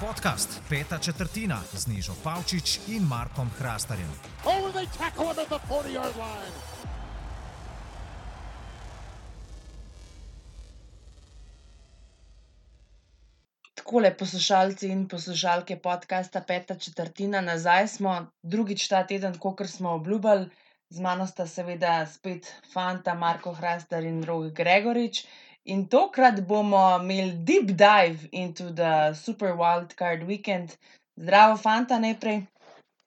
Podcast Peta četrtina z Nižo Pavčič in Markom Hrastarjem. Oh, they tackle him at the 40 yard line. Takole, poslušalci in poslušalke podcasta Peta četrtina, nazaj smo, drugič ta teden, kot smo obljubili, z mano sta seveda spet fanta Marko Hrastar in Rog Gregorič. In tokrat bomo imeli deep dive into the Super Wild Card Weekend. Zdravo, fanta, najprej.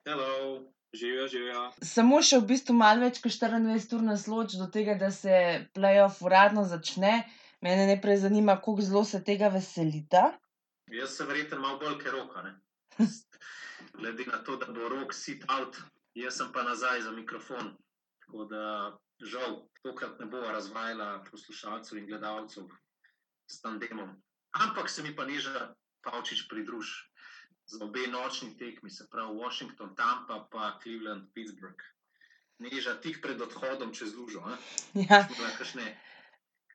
Hello, živijo, živijo. Samo še v bistvu malo več kot 24 ur nas loči do tega, da se playoff uradno začne. Mene najprej zanima, koliko zelo se tega veselita. Jaz sem verjetno malo bolj kot roka. ne. Glede na to, da bo rok sit out, jaz sem pa nazaj za mikrofon. Tako da žal, tokrat ne bo razvajala poslušalcev in gledalcev s tandemom. Ampak se mi pa niža Pavčič pridruž za obe nočni tekmi, se pravi Washington, Tampa, pa Cleveland, Pittsburgh. Neža tik pred odhodom čez lužo. a? Ja. Kakšne-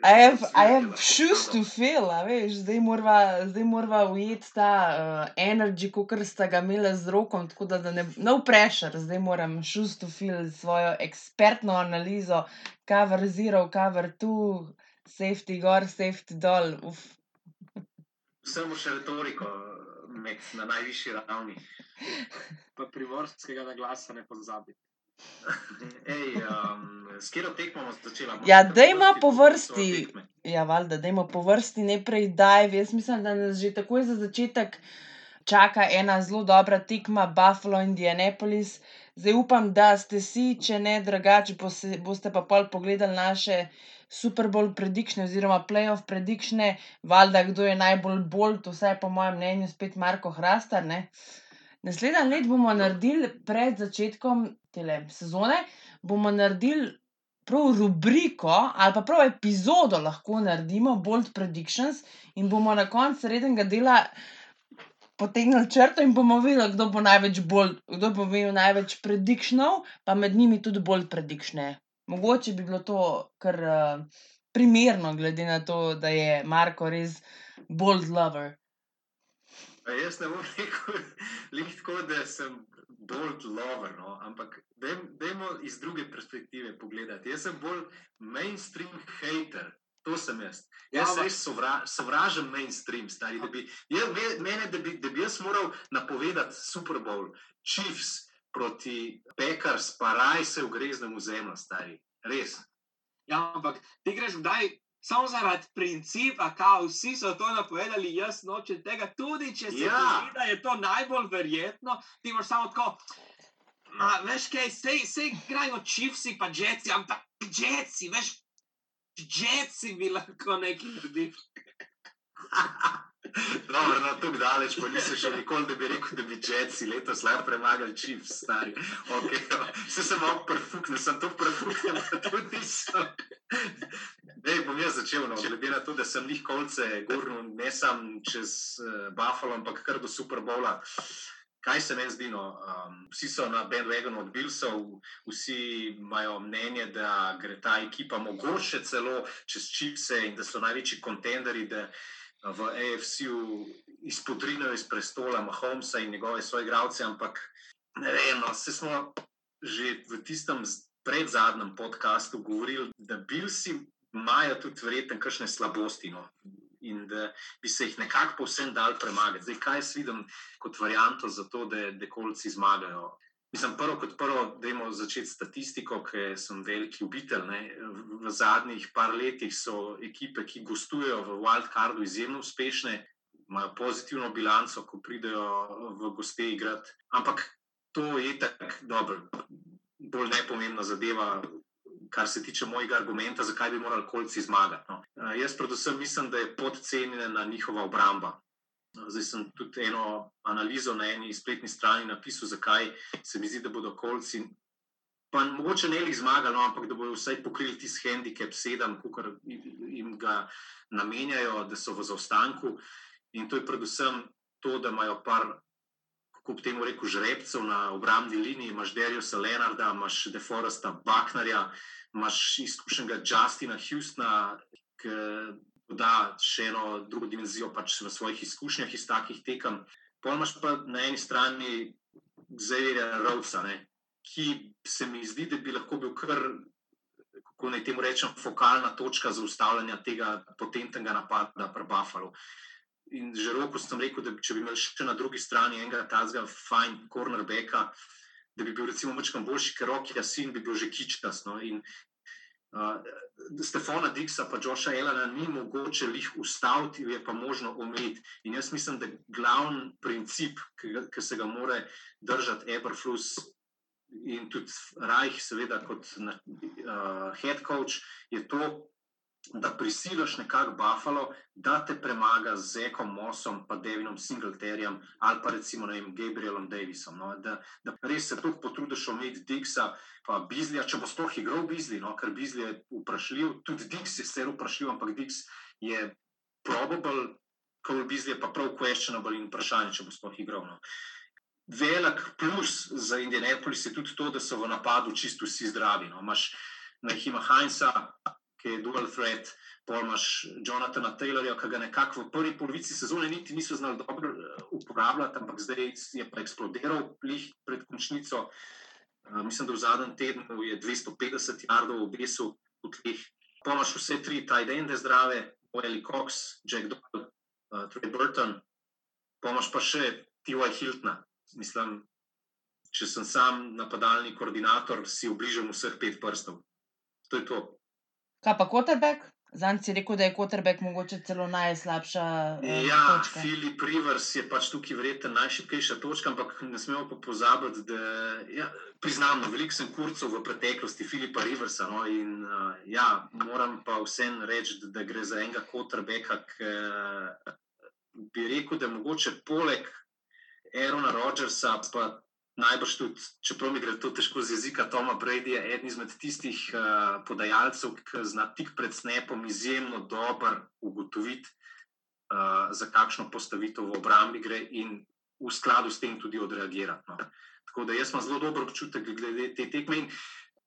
I have, I have cvetje shoes to fill, veš, zdaj morava, zdaj morava ujeti ta uh, energy, kot sta ga imela z rokom, tako da, da ne, no pressure, zdaj moram shoes to fill svojo ekspertno analizo, cover zero, cover two, safety gor, safety dol. Uf. Vsemu še retoriko med, na najvišji ravni. pa primorskega naglasa ne pozabi. Ej, um, s katero tekmo bomo začeli? Ja, dajmo po vrsti. Ja, valjda, dajmo po vrsti najprej dive. Jaz mislim, da nas že takoj za začetek čaka ena zelo dobra tekma Buffalo Indianapolis. Zdaj upam, da ste si, če ne drugače, boste, pa pol pogledali naše Super Bowl predikšne oziroma playoff predikšne, valjda kdo je najbolj bold, vsaj po mojem mnenju spet Marko Hrastar. Ne? Naslednji let bomo naredili pred začetkom tele sezone, bomo naredili prav rubriko ali pa prav epizodo lahko naredimo, Bold Predictions, in bomo na koncu rednega dela potegnili črto in bomo videli, kdo bo največ bolj, kdo bo imel največ predictionov, pa med njimi tudi bolj predictione. Mogoče bi bilo to kar uh, primerno, glede na to, da je Marko res bold lover. A Jaz ne bom rekel, tako, da sem bolj lover, no? ampak dajm- dajmo iz druge perspektive pogledati. Jaz sem bolj mainstream hater. To sem jaz. Ja, Jaz ampak- res sovra, sovražim mainstream, stari. Da bi, jaz, me- mene, da bi, da bi jaz moral napovedati Super Bowl, Chiefs proti Packers, pa raj se v zemljo, stari. Res. Ja, ampak ti greš kdaj samo zaradi principa, kao vsi so to napovedali, jaz nočem tega, tudi če se Ja. zdi, da je to najbolj verjetno, ti moraš samo tako. Ma, veš kaj, sej, sej igrajo čivsi, pa jetsi, ampak jetsi, veš, jetsi bi lahko nekaj naredili. Dobro, no, tako daleč, pa nisem še nikoli, da bi rekel, da bi Jetsi letos lahko premagali Chiefs, stari. Okay, Vse sem malo prfuknil, sem to prfuknil, pa tudi nisem. Dej, bom jaz začel, no, glede na to, da sem njih kolce gurnil ne sam čez uh, Buffalo, ampak kar do Super Bowla. Kaj se meni zdi? No? Um, vsi so na bandwagonu od Billsov, vsi imajo mnenje, da gre ta ekipa mogoče celo čez Chiefse in da so največji kontenderi, da v AFC-ju izpodrinajo iz prestola Mahomesa in njegove svoje igralce, ampak ne vem, no, se smo že v tistem z- predzadnjem podkastu govorili, da Billsi imajo tudi verjetno kakšne slabosti. No. In da bi se jih nekako povsem dal premagati. Zdaj, kaj jaz vidim kot varianto za to, da dekolci zmagajo? Mislim, prvo kot prvo, dajmo začeti s statistiko, ker sem veliki ljubitelj. ne. V, zadnjih par letih so ekipe, ki gostujejo v Wildcardu, izjemno uspešne, imajo pozitivno bilanco, ko pridejo v goste igrati. Ampak to je tako dobro, bolj nepomembna zadeva, kar se tiče mojega argumenta, zakaj bi morali kolci zmagati. No. Eh, Jaz predvsem mislim, da je podcenjena njihova obramba. Zdaj sem tudi eno analizo na eni spletni strani napisal, zakaj se mi zdi, da bodo kolci. Pa mogoče ne bi zmagali, no, ampak da bodo vsaj pokrili tisti handicap sedem, kot jim ga namenjajo, da so v zaostanku. In to je predvsem to, da imajo par, kako bi temu rekel, žrebcev na obrambni liniji. Imaš Dariusa Leonarda, imaš Deforesta Bucknerja, imaš izkušenega Justina Houstona, ki doda še eno drugo dimenzijo pač v svojih izkušnjah iz takih tekem. Pomaž pa na eni strani Zavirja Rovca, ki se mi zdi, da bi lahko bil kar, kako naj temu rečem, fokalna točka za ustavljanje tega potentnega napada pri Buffalo. In že roko sem rekel, da če bi imel še na drugi strani enega tazga fine cornerbacka, da bi bil recimo mečkam boljši, ker Rocky Jasin bi bil že kičkas. No? In uh, Stefana Dixa pa Joša Elana ni mogoče jih ustaviti, je pa možno omejiti. In jaz mislim, da glavni princip, ki se ga more držati Eberflus in tudi Rajh, seveda kot uh, head coach, je to, da prisiliš nekako Buffalo, da te premaga z Zekom Mossom, pa Devinom Singleterjem ali pa recimo vem, Gabrielom Davisom. No? Da, da res se tu potrudiš omejiti Dixa, pa Bizlija, če bo sploh igral Bizli, no? ker Bizli je vprašljiv, tudi Dix je sicer vprašljiv, ampak Dix je probable, Cole Bizli je pa prav questionable in vprašanje, če bo sploh igral. No? Velik plus za Indianapolis je tudi to, da so v napadu čisto vsi zdravi. No? Imaš Nahima Heinza, ki je dual threat, pol imaš Jonathana Taylorja, ki ga nekako v prvi polovici sezone niti niso znali dobro uh, uporabljati, ampak zdaj je pa eksplodiral lih pred končnico. Uh, mislim, da v zadnjem tednu je 250 jardov obesil v tleh. Pol imaš vse tri tajdende zdrave, Oeli Cox, Jack Doyle, uh, Trey Burton, pol imaš pa še T.Y. Hiltna. Mislim, če sem sam napadalni koordinator, si obližam vseh pet prstov. To je to. Kaj pa Koterbek? Zanj si rekel, da je Koterbek mogoče celo najslabša. Uh, ja, Filip Rivers je pač tukaj verjetno najšipkejša točka, ampak ne smemo pa pozabiti, da ja, priznam, veliko sem kurcov v preteklosti Filipa Riversa. No, in uh, ja, moram pa vsem reči, da, da gre za enega Koterbeka, ki uh, bi rekel, da mogoče poleg Aerona Rodgersa, pa Najbrž tudi, čeprav mi gre to težko z jezika, Toma Brady je eden izmed tistih uh, podajalcev, ki zna tik pred snepom izjemno dobro ugotoviti, uh, za kakšno postavitev v obrambi gre in v skladu s tem tudi odreagirati. No. Tako da jaz imam zelo dober občutek glede te tekme in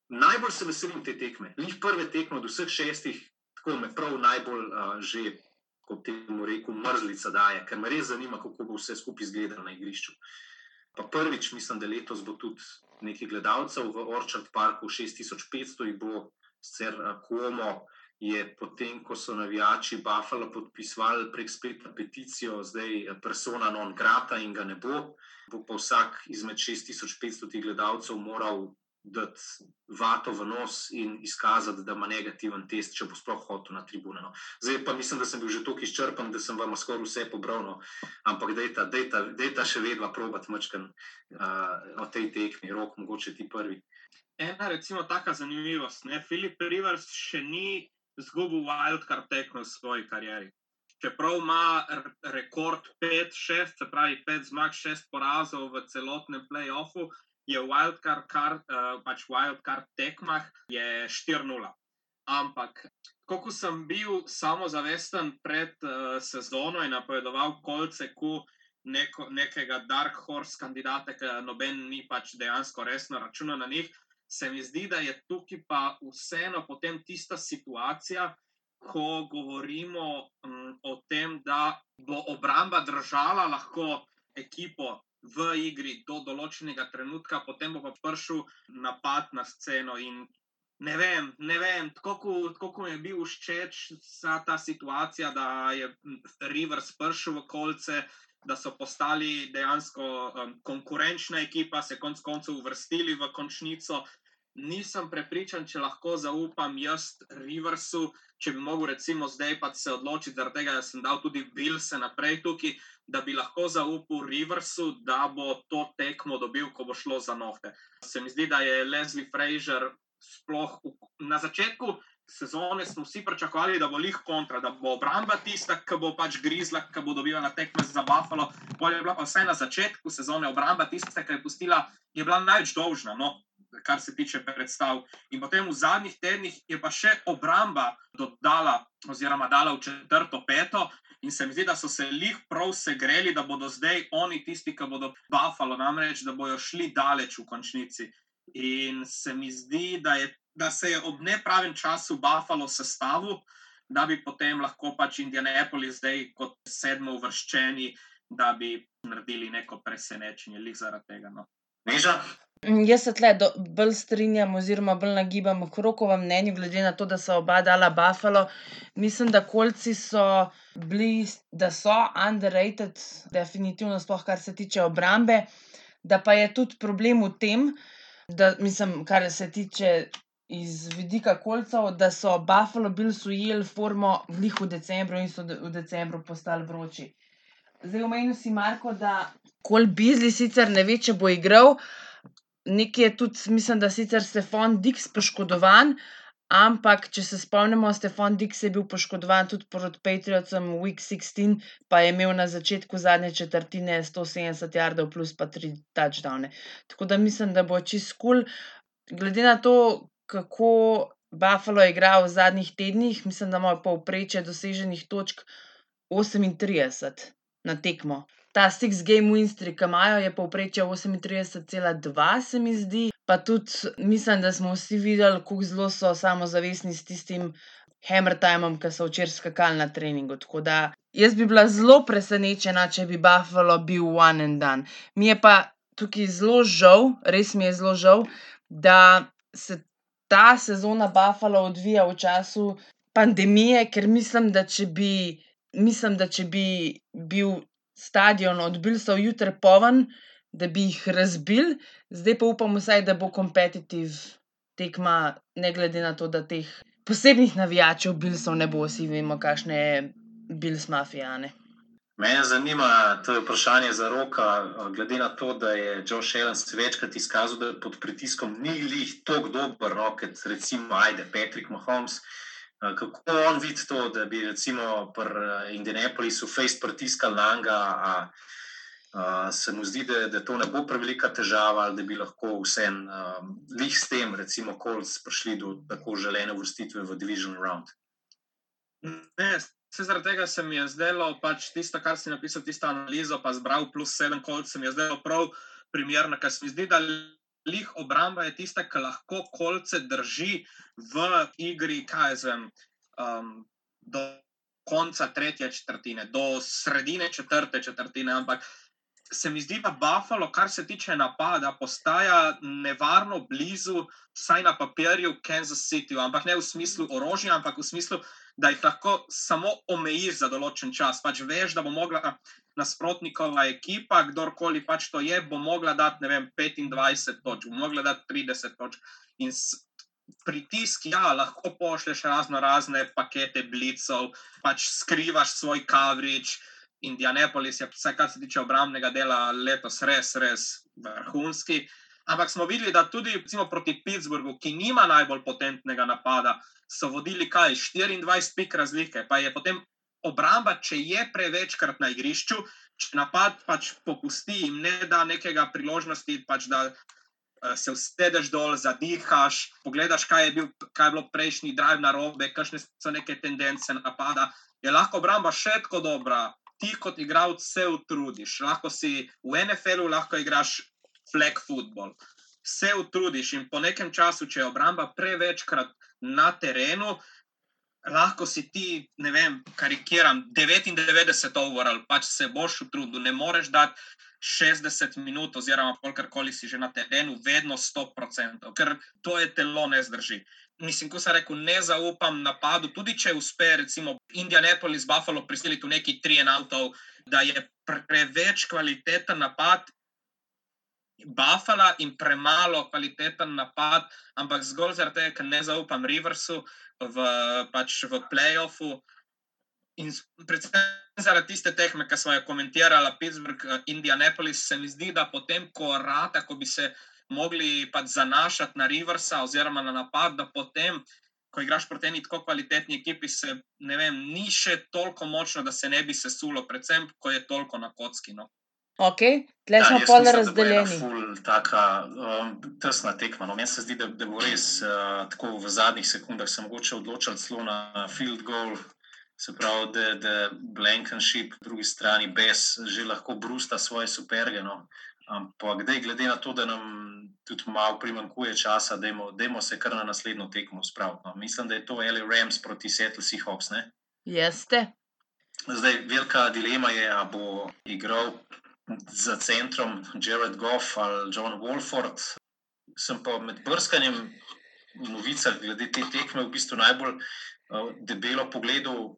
najbolj se veselim te tekme. Njih prve tekme od vseh šestih, tako me prav najbolj uh, že, kot temu rekel, mrzlica daje, ker me res zanima, kako bo vse skupaj izgledalo na igrišču. Uh, Pa prvič, mislim, da letos bo tudi nekaj gledalcev v Orchard Parku, 6500 jih bo, sicer Komo je potem, ko so navijači Buffalo podpisovali prek spleta peticijo, zdaj persona non grata in ga ne bo, bo pa vsak izmed 6500 gledalcev moral dati vato v nos in izkazati, da ima negativen test, če bo sploh hotel na tribune. No. Zdaj pa mislim, da sem bil že tako izčrpen, da sem vam skoraj vse pobral, no. ampak da je ta še vedno probat mačkan uh, o tej tekmi, rok, mogoče ti prvi. Ena, recimo, taka zanimivost. Ne? Filip Rivers še ni zgubil wildcard tekmo v svoji karieri. Čeprav ima rekord 5-6, se pravi 5 zmag, 6 porazov v celotnem playoffu, je wildcard, kar, uh, pač wildcard tekmah, je 4-0. Ampak, ko sem bil samozavesten pred uh, sezono in napovedoval kolce, ku neko, nekega Dark Horse kandidata, ki noben ni pač dejansko resno računal na njih, se mi zdi, da je tukaj pa vseeno potem tista situacija. Ko govorimo um, o tem, da bo obramba držala lahko ekipo v igri do določenega trenutka, potem bo pa prišel napad na sceno. Ne vem, ne vem, tako kot mi je bil všeč ta situacija, da je Rivers prišel v kolce, da so postali dejansko um, konkurenčna ekipa, se konc koncev uvrstili v končnico. Nisem prepričan, če lahko zaupam jaz Riversu, če bi mogel recimo zdaj pa se odločiti, zaradi tega, da sem dal tudi Bilse naprej tukaj da bi lahko zaupal Riversu, da bo to tekmo dobil, ko bo šlo za nohte. Se mi zdi, da je Leslie Frazier sploh v, na začetku. Sezone smo vsi pričakovali, da bo lih kontra, da bo obramba tista, ki bo pač grizla, ki bo dobila na tekme za Buffalo. Bolje je bila pa vse na začetku sezone obramba tista, ki je pustila, je bila največ dolžna, no, kar se tiče predstav. In potem v zadnjih tednih je pa še obramba dodala, oziroma dala v četrto, peto, In se mi zdi, da so se jih prav segreli, da bodo zdaj oni tisti, ki bodo Buffalo, namreč da bodo šli daleč v končnici. In se mi zdi, da, je, da se je ob nepravem času Buffalo sestavil, da bi potem lahko pač Indianapolis zdaj kot sedmo uvrščeni, da bi naredili neko presenečenje, lih zaradi tega. No. Neža, Mm, Jaz se tle do, bolj strinjam, oziroma bolj nagibam k Rokovem mnenju, glede na to, da so oba dala Buffalo. Mislim, da kolci so bili, da so underrated, definitivno, sploh kar se tiče obrambe. Da pa je tudi problem v tem, da mislim, kar se tiče iz vidika kolcev, da so Buffalo Bills ujeli formo glih v decembru in so v decembru postali vroči. Zdaj, omenil si, Marko, da Kol Bizli sicer ne ve, če bo igral. Nekaj je tudi, mislim, da sicer Stefan Dix poškodovan, ampak če se spomnimo, Stefan Dix je bil poškodovan tudi proti Patriotsom v Week 16, pa je imel na začetku zadnje četrtine 170 jardov plus pa 3 touchdowne. Tako da mislim, da bo čist kul. Cool. Glede na to, kako Buffalo je igral v zadnjih tednih, mislim, da ima povprečje doseženih točk 38 na tekmo. Ta six game win streak, ki imajo, je povprečje 38,2, se mi zdi. Pa tudi mislim, da smo vsi videli, kako zelo so samozavestni s tistim hammer timom, ki so včeraj skakali na treningu. Tako da jaz bi bila zelo presenečena, če bi Buffalo bil one and done. Mi je pa tukaj zelo žal, res mi je zelo žal, da se ta sezona Buffalo odvija v času pandemije, ker mislim, da če bi, mislim, da če bi bil stadion od Bilsov jutri poln, da bi jih razbil, zdaj pa upam vsaj, da bo kompetitiv tekma, ne glede na to, da teh posebnih navijačev Bilsov ne bo, vsi vemo, kakšne je Bills mafijane. Mene zanima, to je vprašanje za roka, glede na to, da je Josh Allen večkrat izkazal, da pod pritiskom ni lih tako dober, no, kot recimo ajde Patrick Mahomes. Kako on vidi to, da bi recimo pri Indianapolisu face pritiskal na njega, a, a se mu zdi, da, da to ne bo prevelika težava, ali da bi lahko vsem um, lih s tem, recimo, Colts prišli do tako želene vrstitve v Division Round. Ne, vse zaradi tega se mi je zdelo, pač tisto, kar si napisal, tisto analizo, pa zbral plus sedem kolc, se mi je zdelo prav primerno, ker se mi zdi, da lih obramba je tista, ki lahko kolce drži v igri, kaj jaz vem, um, do konca tretje četrtine, do sredine četrte četrtine, ampak se mi zdi, da Buffalo, kar se tiče napada, postaja nevarno blizu, vsaj na papirju, Kansas City, ampak ne v smislu orožja, ampak v smislu, da jih lahko samo omejiš za določen čas. Pač veš, da bo mogla nasprotnikova ekipa, kdorkoli pač to je, bo mogla dati, vem, 25 točk, bo mogla dati 30 točk. In pritisk, ja, lahko pošlješ razno razne pakete blicov, pač skrivaš svoj coverage. Indianapolis je, vsaj kar se tiče obrambnega dela, letos res, res vrhunski. Ampak smo videli, da tudi recimo, proti Pittsburghu, ki nima najbolj potentnega napada, so vodili kaj 24 pik razlike. Pa je potem obramba, če je prevečkrat na igrišču, če napad pač popusti in ne da nekega priložnosti, pač da uh, se usedeš dol, zadihaš, pogledaš, kaj je, bil, kaj je bilo prejšnji drive na robe, kakšne so neke tendence napada. Je lahko obramba še tako dobra, ti kot igralec se utrudiš. Lahko si v NFL-u, lahko igraš flag football. Se utrudiš in po nekem času, če je obramba prevečkrat na terenu, lahko si ti, ne vem, karikiram, 99 overall, pač se boš utrudil, ne moreš dati 60 minut, oziroma kakorkoli si že na terenu, vedno 100%, ker to je telo ne zdrži. Mislim, ko sem rekel, ne zaupam napadu, tudi če uspe, recimo, Indianapolis, Buffalo prisiliti v neki tri enotov, da je preveč kvaliteten napad. Buffalo in premalo kvaliteten napad, ampak zgolj zaradi tega, ker ne zaupam Riversu v, pač v playoffu. In predvsem zaradi tiste tehme, ki smo jo komentirali, Pittsburgh, Indianapolis, se mi zdi, da potem, ko rata, ko bi se mogli pač zanašati na Riversa oziroma na napad, da potem, ko igraš proti eni tako kvalitetni ekipi, se ne vem, ni še toliko močno, da se ne bi sesulo, predvsem, ko je toliko na kocki. No. Ok, tle smo jaz pol mislim, razdeljeni. Ful, taka um, tesna tekma. No. Meni se zdi, da, da bo res uh, tako v zadnjih sekundah se mogoče odločiti celo na field goal. Se pravi, da, da Blankenship, po drugi strani, Bes, že lahko brusta svoje superge. No. Ampak, dej, glede na to, da nam tudi malo primankuje časa, dajmo se kar na naslednjo tekmo spraviti. No. Mislim, da je to L.A. Rams proti Seattle Seahawks. Ne? Jeste. Zdaj, velika dilema je, ali bo igral za centrom Jared Goff ali John Wolford. Sem pa med brskanjem novic glede te tekme v bistvu najbolj uh, debelo pogledal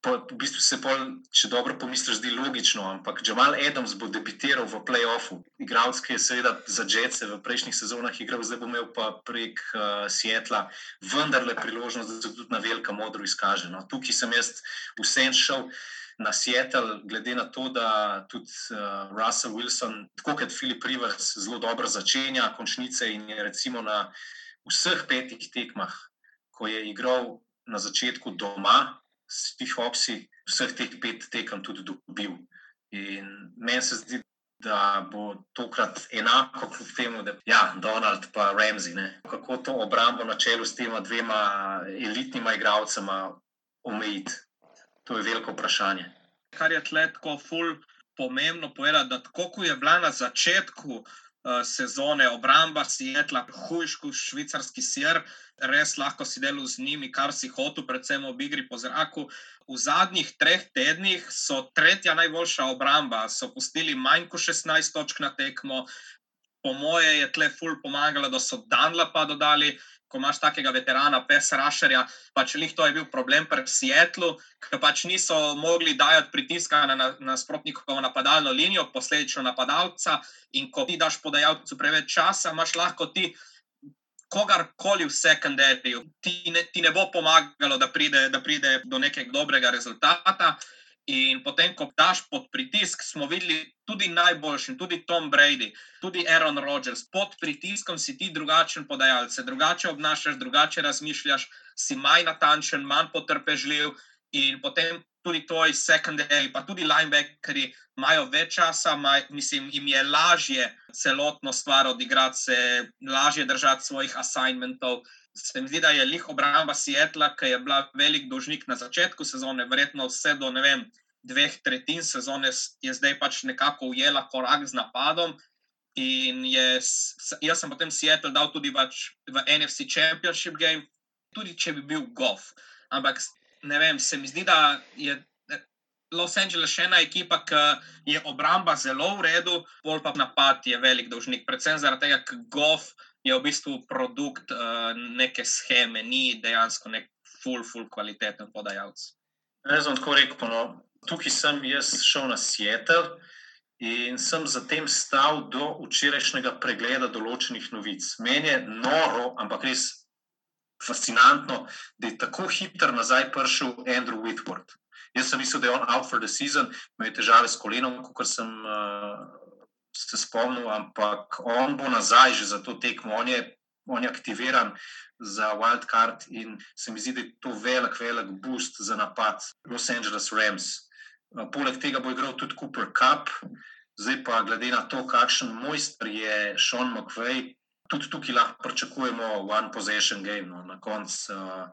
pa v bistvu se pol, če dobro pomisliš, zdi logično, ampak Jamal Adams bo debitiral v playoffu. Igralec, ki je seveda za Jetsa v prejšnjih sezonah igral, zdaj bo imel pa prek uh, Sietla vendarle priložnost, da se tudi na velika modro izkaže. No, tukaj sem jaz vsem šel. Na Seattle, glede na to, da tudi uh, Russell Wilson, tako kot Filip Rivers, zelo dobro začenja končnice in je recimo na vseh petih tekmah, ko je igral na začetku doma, s tih opsi vseh teh pet tekem tudi dobil. In meni se zdi, da bo tokrat enako, kljub temu, da je ja, Donald in Ramsey. Ne? Kako to obrambo na čelu s tema dvema elitnima igralcema omejiti? To je veliko vprašanje. Kar je tletko ful pomembno povedati, da tako je bila na začetku. Eh, sezone, obramba Sietla, hujšku, švicarski sir, res lahko si delal z njimi, kar si hotel, predvsem ob igri po zraku. V zadnjih treh tednih so tretja najboljša obramba, so pustili manj kot 16 točk na tekmo. Po moje je tle ful pomagalo, da so Danlapa dodali, ko imaš takega veterana, pes Rašerja, pač lih to je bil problem pri Sietlu, ker pač niso mogli dajati pritiska na nasprotnikovo na napadalno linijo, posledično napadalca. In ko ti daš podajalcu preveč časa, imaš lahko ti kogarkoli v sekundarju, ti, ti ne bo pomagalo, da pride, da pride do nekega dobrega rezultata. In potem, ko daš pod pritisk, smo videli tudi najboljši, tudi Tom Brady, tudi Aaron Rodgers. Pod pritiskom si ti drugačen podajalec, drugače obnašaš, drugače razmišljaš, si manj natančen, manj potrpežljiv. In potem tudi tvoji sekundari, pa tudi linebackeri imajo več časa, maj, mislim, jim je lažje celotno stvar odigrati, se lažje držati svojih assignmentov. Se mi zdi, da je lih obramba Sietla, ki je bila velik dolžnik na začetku sezone, verjetno vse do vem, dveh tretjin sezone, je zdaj pač nekako ujela korak z napadom. In je, jaz sem potem Seattle dal tudi pač v NFC Championship game, tudi če bi bil golf. Ampak ne vem, se mi zdi, da je. Los Angeles je ena ekipa, ki je obramba zelo v redu, bolj pa napad je velik dolžnik, predvsem zaradi tega, ker golf je v bistvu produkt uh, neke scheme, ni dejansko nek full, full kvaliteten podajalec. Jaz sem tako rekel, no, tukaj sem jaz šel na Seattle in sem zatem stal do včerajšnjega pregleda določenih novic. Meni je noro, ampak res fascinantno, da je tako hiter nazaj prišel Andrew Whitworth. Jaz sem mislil, da je on out for the season, imel je težave s kolenom, kot sem. Uh, se spomnil, ampak on bo nazaj že za to tekmo. On je, on je aktiviran za Wildcard in se mi zdi, da je to velik, velik boost za napad Los Angeles Rams. Poleg tega bo igral tudi Cooper Cup, zdaj pa glede na to, kakšen mojster je Sean McVay, tudi tukaj lahko pričakujemo one possession game. No. Na koncu uh,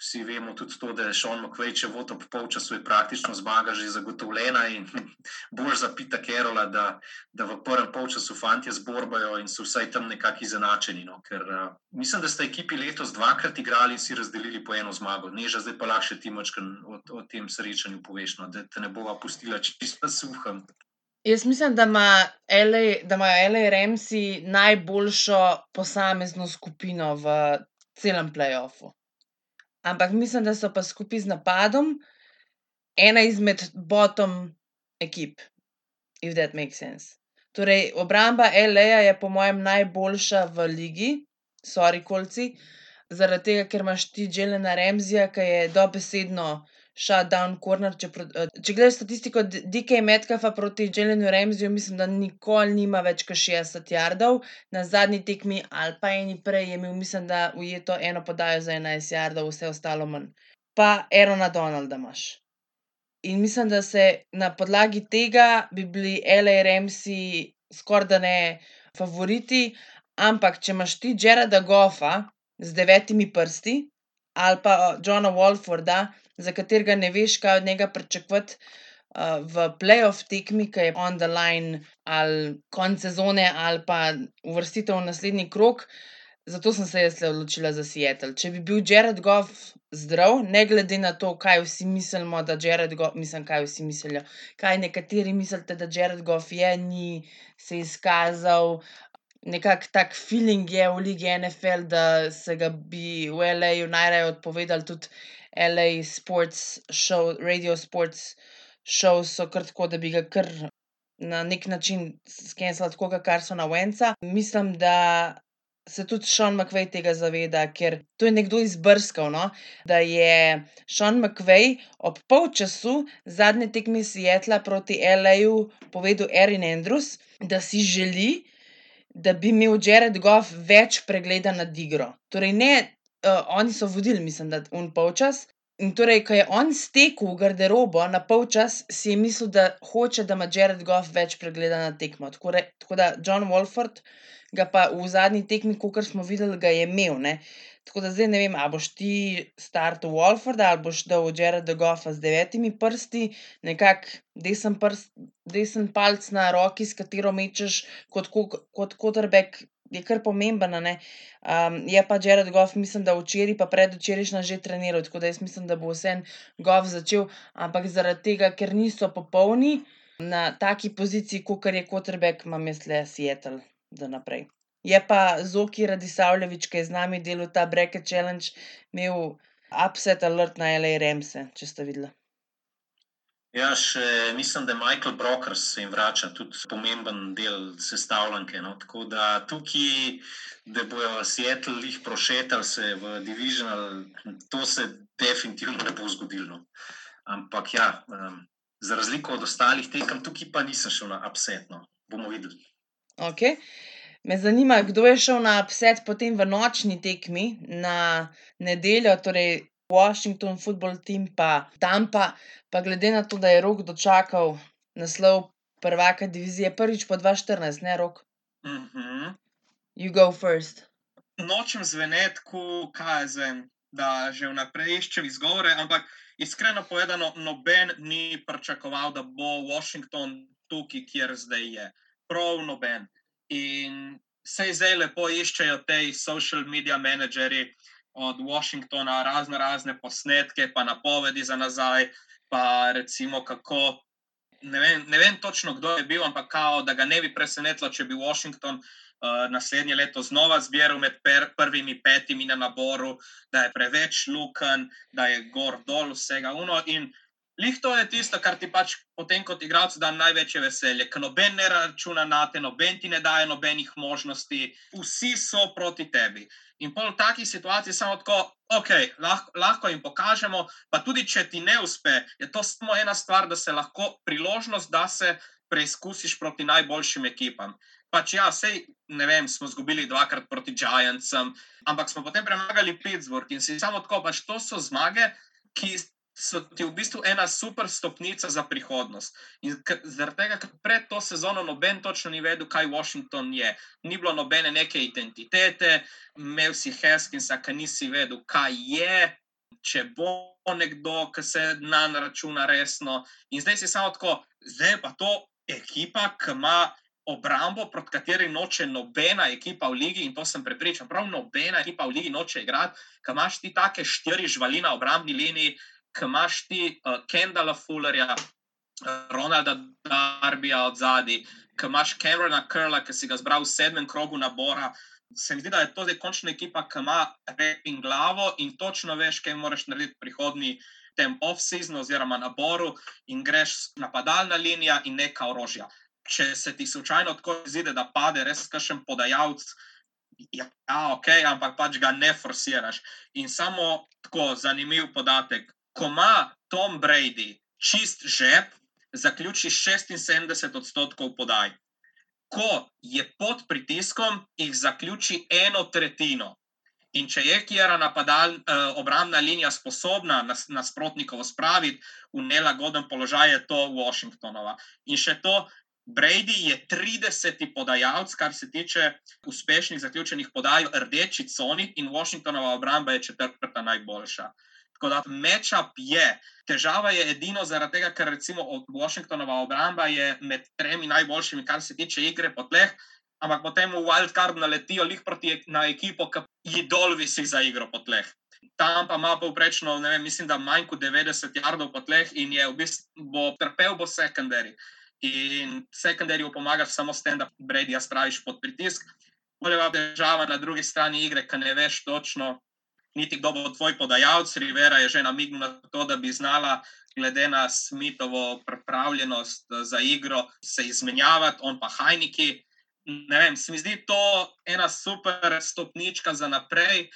vsi vemo tudi to, da je Sean McVay, če vod ob polčasu, je praktično zmaga že zagotovljena in bolj za Pita Kerola, da, da v prvem polčasu fanti zborbajo in so vsaj tam nekako izenačeni. No. Ker uh, mislim, da ste ekipi letos dvakrat igrali in si razdelili po eno zmago. Neža zdaj pa lahko ti močkan o, o tem srečanju poveš, no, da te ne bova pustila čisto suhem. Jaz mislim, da, ima LA, da imajo LA Remsi najboljšo posamezno skupino v celem playoffu ampak mislim, da so pa skupaj z napadom ena izmed bottom ekip, if that makes sense. Torej, obramba L.A. je po mojem najboljša v ligi, sorry, kolci, zaradi tega, ker imaš ti Jelena Remzija, ki je dobesedno shutdown corner. Če, eh, če gledaš statistiko DK Metcalfa proti Jelenu Remziju, mislim, da nikoli nima več kot 60 jardov. Na zadnji tekmi ali pa eni prej je imel, mislim, da ujeto eno podajo za 11 jardov, vse ostalo manj. Pa Erona Donalda imaš. In mislim, da se na podlagi tega bi bili L.A. Remsi skoraj da ne favoriti, ampak če imaš ti Jareda Goffa z devetimi prsti ali pa Johna Wolforda, za katerega ne veš, kaj od njega pričakovati. uh, v playoff tekmi, ki je on the line, ali konec sezone, ali pa uvrstitev v naslednji krok. Zato sem se jaz odločila za Seattle. Če bi bil Jared Goff zdrav, ne glede na to, kaj vsi mislimo, da Jared Goff, mislim, kaj vsi mislijo, kaj nekateri mislite, da Jared Goff je, ni se izkazal. Nekako tak feeling je v Ligi NFL, da se ga bi v LA-ju najraje odpovedali tudi LA Sports Show, Radio Sports Show, so kar tako, da bi ga kar na nek način skenirali, tako kot Carsona Wenca. Mislim, da se tudi Sean McVay tega zaveda, ker to je nekdo izbrskal, no? da je Sean McVay ob polčasu zadnje tekme Seattla proti LA-ju povedal Erin Andrews, da si želi, da bi imel Jared Goff več pregleda nad igro. Torej, ne, uh, oni so vodili, mislim, da un polčas. In torej, ko je on stekel v garderobo na polčas, si je mislil, da hoče, da ima Jared Goff več pregleda na tekmo. Tako, re, tako da John Wolford ga pa v zadnji tekmi, kot smo videli, ga je imel. Ne? Tako da zdaj ne vem, ali boš ti startu Wolforda ali boš dal Jareda Goffa z devetimi prsti, nekako desen, desen palc na roki, s katero mečeš kot, kot quarterback. Je kar pomemben. Um, je pa Jared Goff, mislim, da včeraj, pa predvčerajšnja že treniral, tako da jaz mislim, da bo vse en Goff začel, ampak zaradi tega, ker niso popolni na taki poziciji, kot je quarterback, imam jaz le Seattle za naprej. Je pa Zoki Radisavljevič, ki je z nami delal ta Bracket Challenge, imel upset alert na LA Remse, če ste videli. Ja, še mislim, da je Michael Broker se jim vrača, tudi pomemben del sestavljanke. No? Tako da tukaj, da bojo Seattle jih prošetali se v Divisional, to se definitivno ne bo zgodilo. No. Ampak ja, um, za razliko od ostalih tekem, tukaj pa nisem šel na upset. No. Bomo videli. Okay. Me zanima, kdo je šel na upset potem v nočni tekmi na nedeljo, torej Washington football team, pa tam pa, glede na to, da je rok dočakal naslov prvaka divizije, prvič po 2014, ne rok. -hmm. You go first. Nočem zveneti, kaj je zdaj, da že vnaprej iščem izgovore, ampak iskreno povedano, noben ni pričakoval, da bo Washington tukaj, kjer zdaj je prav noben. In se zdaj lepo iščejo te social media menedžerji od Washingtona, razno razne posnetke, pa napovedi za nazaj, pa recimo kako. Ne vem, ne vem točno, kdo je bil, ampak kao, da ga ne bi presenetilo, če bi Washington uh, naslednje leto znova zbiral med per, prvimi petimi na naboru, da je preveč luken, da je gor dol vsega uno. In Lih to je tisto, kar ti pač potem kot igralec da največje veselje, ker noben ne računa na te, noben ti ne daje nobenih možnosti, vsi so proti tebi. In pol takih situacijah samo tako, ok, lahko, lahko jim pokažemo, pa tudi če ti ne uspe, je to samo ena stvar, da se lahko priložnost, da se preizkusiš proti najboljšim ekipam. Pač ja, sej, ne vem, smo izgubili dvakrat proti Giantsom, ampak smo potem premagali Pittsburgh in si samo tako, pač to so zmage, ki so ti v bistvu ena super stopnica za prihodnost. In zaradi tega, ker pred to sezono noben točno ni vedel, kaj Washington je. Ni bilo nobene neke identitete, imel si Heskinsa, ki nisi vedel, kaj je, če bo nekdo, ki se na računa resno. In zdaj si samo tako, zdaj pa to ekipa, ki ima. Obrambo, proti kateri noče nobena ekipa v ligi, in to sem prepričan, prav nobena ekipa v ligi noče igrati, ki imaš ti take štiri živali na obrambni liniji, ki imaš ti uh, Kendala Fullerja, uh, Ronalda Darbija od zadaj, ki imaš Camerona Curla, ki si ga zbral v sedmem krogu nabora. Se mi zdi, da je to zdaj končna ekipa, ki ima rep in glavo in točno veš, kaj moraš narediti v prihodnji tem off-season oziroma naboru in greš napadalna linija in neka orožja. Če se ti slučajno tako zdi, da pade res kakšen podajalec, ja, ok, ampak pač ga ne forsiraš. In samo tako zanimiv podatek, ko ima Tom Brady čist žep, zaključi 76 odstotkov podaj. Ko je pod pritiskom, jih zaključi eno tretjino. In če je kjera napadal, eh, obrambna linija sposobna nas, nasprotnikov spraviti v nelagoden položaj, je to Washingtonova. In še to, Brady je 30. podajalec, kar se tiče uspešnih zaključenih podaj v rdeči coni, in Washingtonova obramba je četrta najboljša. Tako da matchup je. Težava je edino zaradi tega, ker recimo Washingtonova obramba je med tremi najboljšimi, kar se tiče igre po tleh, ampak potem v wildcard naletijo lih proti na ekipo, ki ji dol visi za igro po tleh. Tam pa ima povprečno, ne vem, mislim, da manj kot 90 jardov po tleh in je v bistvu bo trpel bo secondary. In secondary pomaga samo s tem, da Brady spraviš pod pritisk. Bolje pa težava na drugi strani igre, ker ne veš točno, niti kdo bo tvoj podajalec. Rivera je že namignil na to, da bi znala, glede na Smithovo pripravljenost za igro, se izmenjavati, on pa Hajniki. Ne vem, se mi zdi to ena super stopnička za naprej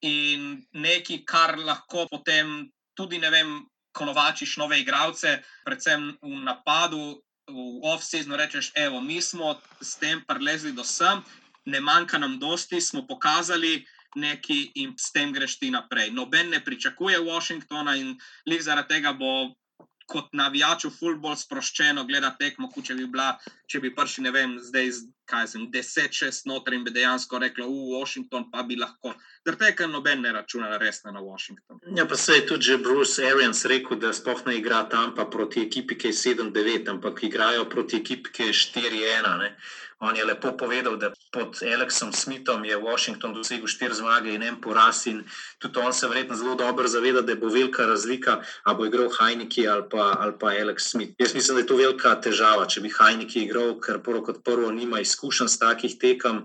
in nekaj, kar lahko potem tudi, ne vem, ko novačiš nove igralce, predvsem v napadu. V off-seasonu rečeš, evo, mi smo s tem prelezli do sem, ne manjka nam dosti, smo pokazali, neki in s tem greš ti naprej. Noben ne pričakuje Washingtona in lih zaradi tega bo kot navijač v futbol sproščeno gledati tekmo, če bi bila, če bi prišli, ne vem, zdaj, sem, deset, šest noter in bi dejansko reklo, v Washington pa bi lahko. Zaradi tega, ker noben ne računa resno na Washington. Ja, pa se je tudi že Bruce Arians rekel, da sploh ne igra tam pa proti ekipi, ki je 7-9, ampak igrajo proti ekipi, ki je 4-1. On je lepo povedal, da pod Alexom Smithom je Washington dosegel štiri zmage in en poraz. In tudi on se verjetno zelo dobro zaveda, da bo velika razlika, ali bo igral Hajniki ali pa, ali pa Alex Smith. Jaz mislim, da je to velika težava, če bi Hajniki igral, ker prvo kot prvo nima izkušenj s takih tekem.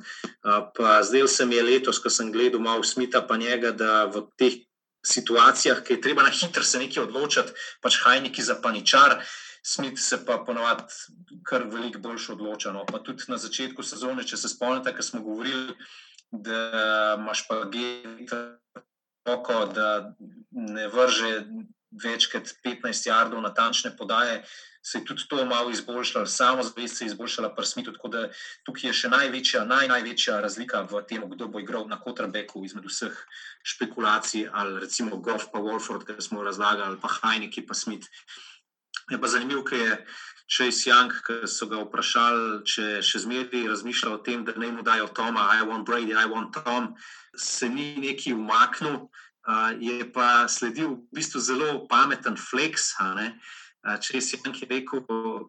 Pa zdaj se mi je letos, ko sem gledal malo Smitha, pa njega, da v teh situacijah, ki je treba na hitro se nekaj odločiti, pač Hajniki za paničar. Smith se pa ponovadi kar veliko bolj odloča. No. Pa tudi na začetku sezone, če se spomnite, ko smo govorili, da imaš pa geko, da ne vrže več kot 15 jardov na tančne podaje. Se je tudi to malo izboljšalo, samo zvest se je izboljšala, pa smo tudi. Tukaj je še največja, naj, največja razlika v tem, kdo bo igral na Kotrabeku izmed vseh špekulacij, ali recimo Goff, pa Wolford, ki smo razlagali, ali pa Hajniki, pa Smith. Je pa zanimivo, ker je Chase Young, ki so ga vprašali, če še zmeraj razmišlja o tem, da ne mu dajo Toma, I want Brady, I want Tom, se ni neki umaknil. Uh, je pa sledil v bistvu zelo pameten flex. Če si nekaj rekel,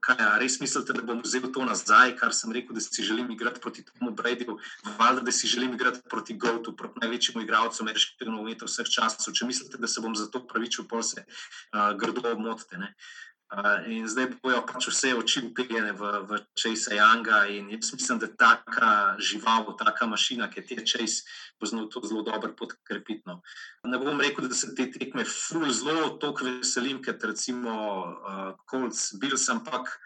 kaj je res mislite, da bom vzel to nazaj, kar sem rekel, da si želim igrati proti Tomu Bradyju, valjda, da si želim igrati proti Goatu, proti največjemu igralcu ameriškega nogometa vseh časov. Če mislite, da se bom za to pravičil, pol se uh, grdo obmotite. In zdaj bojo pač vse oči upirjene v, v Chase Younga. In jaz mislim, da taka žival, taka mašina, ki je Chase, bo znal to zelo dobro podkrepiti. No. Ne bom rekel, da se te tekme ful zelo toliko veselim, ker recimo uh, Colts, Bills, ampak.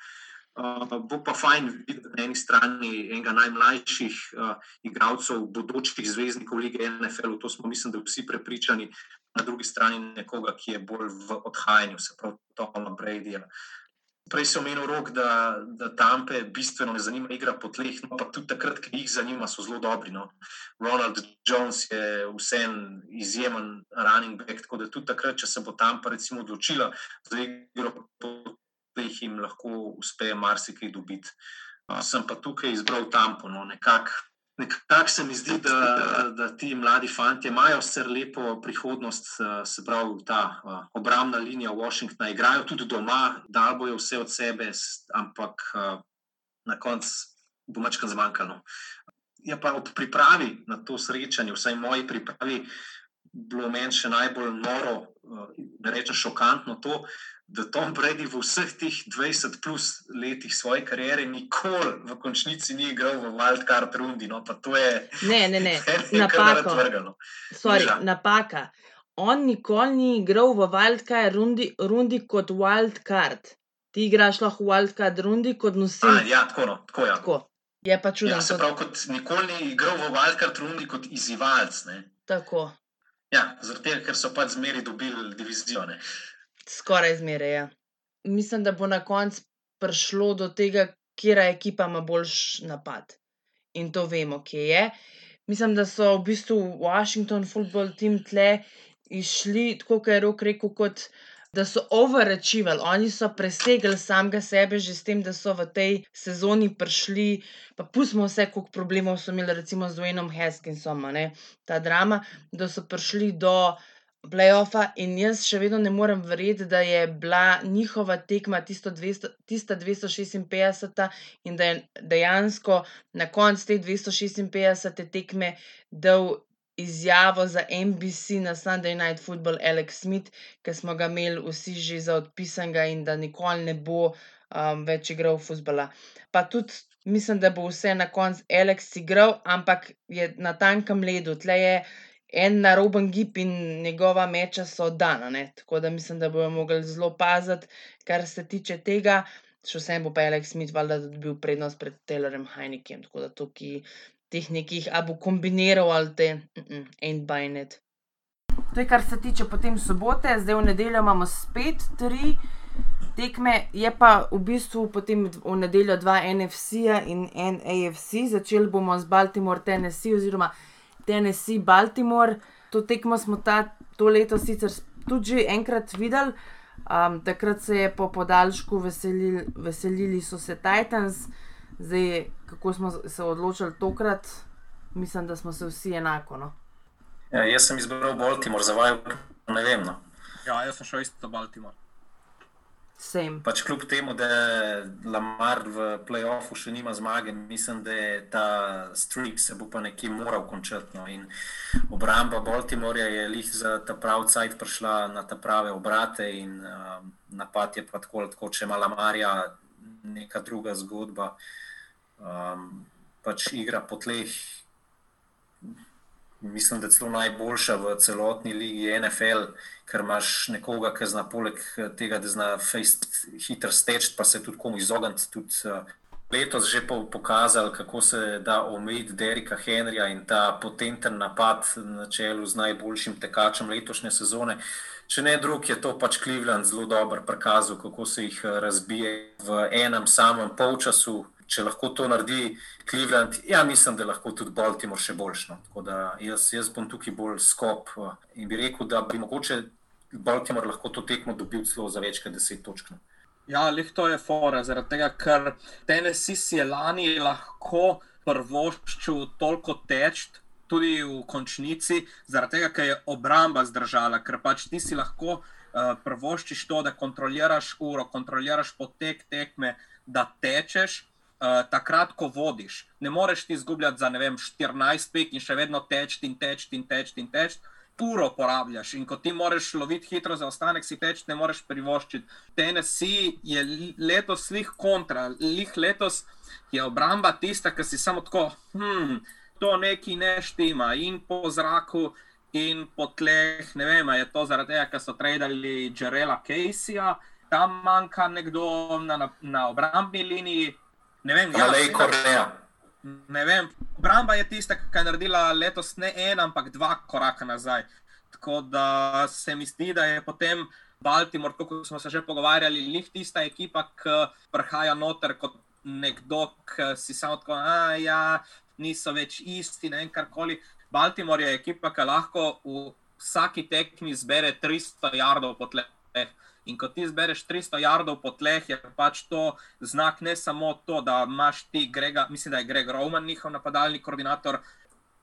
Uh, bo pa fajn videti na eni strani enega najmlajših uh, igralcev, bodočih zvezdnikov lige NFL, to smo, mislim, da vsi prepričani, na drugi strani nekoga, ki je bolj v odhajanju, se pravi, Toma Bradyja. Prej sem omenil rok, da, da Tampe bistveno ne zanima igra po tleh, no pa tudi takrat, ki jih zanima, so zelo dobri. No. Ronald Jones je vsem izjemen running back, tako da tudi takrat, če se bo Tampa recimo odločila za igro po tleh, jim lahko uspe marsikaj dobiti. Sem pa tukaj izbral Tampo, no, nekako Nekako se mi zdi, da, da ti mladi fanti imajo vse lepo prihodnost, se pravi, ta obrambna linija Washingtona, igrajo tudi doma, da bojo vse od sebe, ampak na koncu bo mačkam zmanjkalo. Je pa ob pripravi na to srečanje, vsaj moji pripravi, bilo meni še najbolj noro, da rečem šokantno to, da Tom Brady v vseh teh 20 plus letih svoje kariere nikoli v končnici ni igral v Wildcard rundi. No, je, ne, ne, ne. napaka. Sorry, napaka. On nikoli ni igral v Wildcard rundi, rundi kot Wildcard. Ti igraš lahko v Wildcard rundi kot nosilec. Ja, tako, no, tako, ja. tako. Je pa čudno. Ja, se pravi, kot nikoli ni igral v Wildcard rundi kot izzivalec. Tako. Ja, zato, ker so pač zmeri dobili divizijo. Skoraj zmeraj. Ja. Mislim, da bo na koncu prišlo do tega, kera ekipa ima boljši napad. In to vemo, kje je. Mislim, da so v bistvu Washington football team tle išli, tako kot je rok rekel, kot da so overachievali. Oni so presegli samega sebe že s tem, da so v tej sezoni prišli. Pa pustimo vse, koliko problemov so imeli, recimo z Waynom Haskinsom, ta drama, da so prišli do playoffa in jaz še vedno ne morem verjeti, da je bila njihova tekma tisto 200, tista 256 in da je dejansko na koncu te 256 tekme dal izjavo za NBC na Sunday Night Football Alex Smith, ki smo ga imeli vsi že za odpisanega in da nikoli ne bo um, več igral futbola. Pa tudi mislim, da bo vse na koncu Alex igral, ampak je na tankem ledu. Tle je en naroben gib in njegova meča so dana. Ne? Tako da mislim, da bojo mogli zelo paziti, kar se tiče tega. Še vsem bo pa Alex Smith valjda dobil prednost pred Taylorem Heinekem. Tako da tukaj teh nekih, a bo kombiniral ali te, en bajnet. To je, kar se tiče potem sobote, zdaj v nedeljo imamo spet tri tekme, je pa v bistvu potem v nedeljo dva NFC-ja in en AFC. Začeli bomo z Baltimore, Tennessee oziroma Tennessee, Baltimore. To tekmo smo ta, to leto sicer tudi že enkrat videli. Um, takrat se je po podaljšku veselili, veselili so se Titans, zdaj kako smo se odločili tokrat, mislim, da smo se vsi enako. No? Ja, jaz sem izbral Baltimore, za vaju ne vem. No. Ja, jaz sem šel isto Baltimore. Pač kljub temu, da Lamar v playoffu še nima zmage, mislim, da je ta streak se bo pa nekje moral končati. No. In obramba Baltimorja je lih za ta pravi cajt prišla na ta prave obrate in um, napad je pa tako, tako če ima Lamarja neka druga zgodba. Um, pač igra po tleh, mislim, da je celo najboljša v celotni ligi NFL, ker imaš nekoga, ki zna poleg tega, da zna hitro steči, pa se tudi komu izogniti. Tudi, uh, letos že pokazali, kako se da omejiti Derika Henrija in ta potenten napad na čelu z najboljšim tekačem letošnje sezone. Če ne drug, je to pač Cleveland zelo dobro prikazal, kako se jih razbije v enem samem polčasu, če lahko to naredi Cleveland, ja, mislim, da lahko tudi Baltimore še boljšno. Tako da jaz, jaz bom tukaj bolj skop eh, in bi rekel, da bi mogoče Baltimore lahko to tekmo dobil celo za več kot deset točk. No. Ja, lih to je fora, zaradi tega, ker Tennessee si je lani lahko prvoščil toliko teč. Tudi v končnici, zaradi tega, ker je obramba zdržala, ker pač ti si lahko uh, prvoščiš to, da kontroliraš uro, kontroliraš potek tekme, da tečeš, uh, takrat, ko vodiš. Ne moreš ti izgubljati za vem, 14 pik in še vedno teč in teč in teč in teč. Uro porabljaš in ko ti moraš loviti hitro za ostanek, si teč, ne moreš privoščiti. TNC je letos slih kontra, lih letos je obramba tista, ki si samo tako, hm, to neki ne štima in po zraku. In po tleh, ne vem, je to zaradi tega, ker so tradili Jarela Caseyja, tam manjka nekdo na, na, na obrambni liniji, Ne vem, ja, ali je Koreja. Ne vem, obramba je tista, ki je naredila letos ne en, ampak dva koraka nazaj. Tako da se mi zdi, da je potem Baltimore, kot smo se že pogovarjali, njih tista ekipa, ki prihaja noter kot nekdo, ki si samo tako, da ja, niso več isti, ne vem karkoli. Baltimore je ekipa, ki lahko v vsaki tekmi zbere 300 jardov po tleh. In ko ti zbereš 300 jardov po tleh, je pač to znak ne samo to, da imaš ti, Grega, mislim, da je Greg Roman, njihov napadalni koordinator,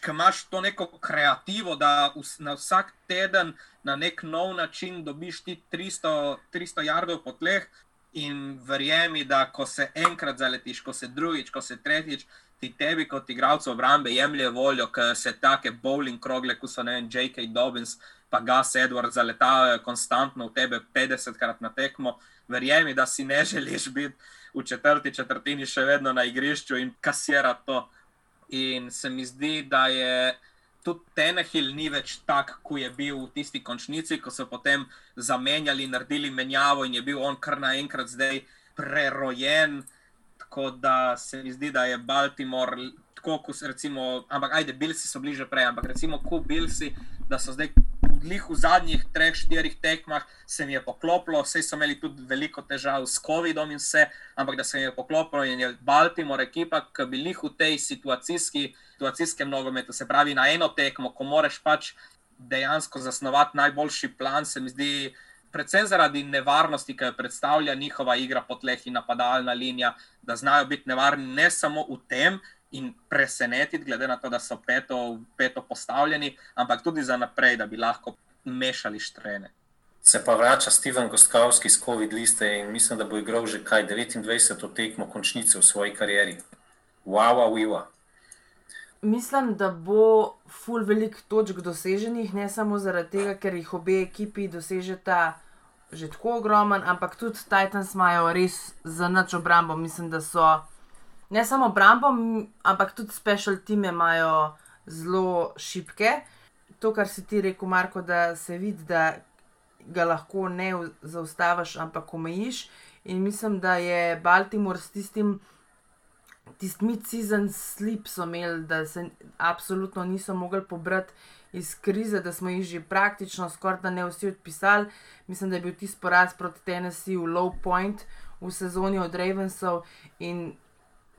ki imaš to neko kreativo, da na vsak teden na nek nov način dobiš ti 300, 300 jardov po tleh. In verjemi, da ko se enkrat zaletiš, ko se drugič, ko se tretjič, ti tebi kot igralcu obrambe jemlje voljo, ker se take bowling krogle, kot so ne vem, J.K. Dobbins, pa Gas Edward zaletavajo konstantno v tebe 50krat na tekmo, verjemi, da si ne želiš biti v četrti četrtini še vedno na igrišču in kasirati to. In se mi zdi, da je tudi Tenehil ni več tak, kot je bil v tisti končnici, ko so potem zamenjali, naredili menjavo in je bil on kar naenkrat zdaj prerojen. Tako da se mi zdi, da je Baltimore, tako kot recimo, ampak ajde, Bilsi so bliže prej, ampak recimo, ko Bilsi, da so zdaj lih v zadnjih treh, štirih tekmah se mi je poklopilo, vse so imeli tudi veliko težav s COVID-om in vse, ampak da se mi je poklopilo in je Baltimore ekipa, ki bi lih v tej situacijski, situacijskem nogometu, se pravi na eno tekmo, ko moraš pač dejansko zasnovati najboljši plan, se mi zdi. Predvsem zaradi nevarnosti, ki jo predstavlja njihova igra po tleh in napadalna linija, da znajo biti nevarni ne samo v tem, in presenetiti, glede na to, da so peto, peto postavljeni, ampak tudi za naprej, da bi lahko mešali štrene. Se pa vrača Steven Gostkowski z COVID liste in mislim, da bo igral že kaj 29 tekmo končnice v svoji karieri. Wow, wow, wow. Mislim, da bo full velik točk doseženih, ne samo zaradi tega, ker jih obe ekipi dosežeta že tako ogromen, ampak tudi Titans imajo res za noč obrambo. Mislim, da so ne samo obrambo, ampak tudi special time imajo zelo šipke. To, kar si ti rekel, Marko, da se vidi, da ga lahko ne zaustaviš, ampak omejiš. In mislim, da je Baltimore s tistim, tisti mid-season slip so imeli, da se absolutno niso mogli pobrati iz krize, da smo jih že praktično skoraj da ne vsi odpisali. Mislim, da je bil tisti poraz proti Tennessee v low point v sezoni od Ravensov. In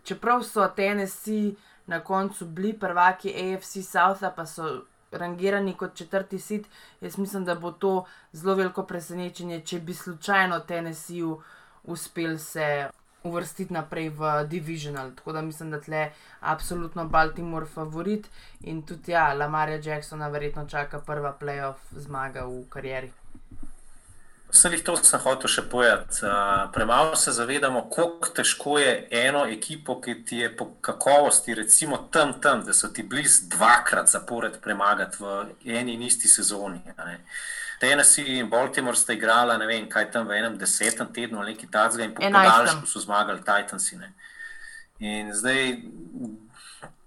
čeprav so Tennessee na koncu bili prvaki AFC Southa, pa so rangirani kot četrti sit, jaz mislim, da bo to zelo veliko presenečenje, če bi slučajno Tennesseeju uspel se uvrstiti naprej v Divisional. Tako da mislim, da tle absolutno Baltimore favorit in tudi ja, Lamarja Jacksona verjetno čaka prva playoff zmaga v karieri. Vse jih to sem hotel še povedati. Uh, premalo se zavedamo, kako težko je eno ekipo, ki ti je po kakovosti, recimo tam, tam da so ti blizu dvakrat zapored premagati v eni in isti sezoni. Tennessee in Baltimore sta igrala, ne vem, kaj tam v enem desetem tednu ali nekaj takega, in po podaljšku so zmagali Titansi. Ne. In zdaj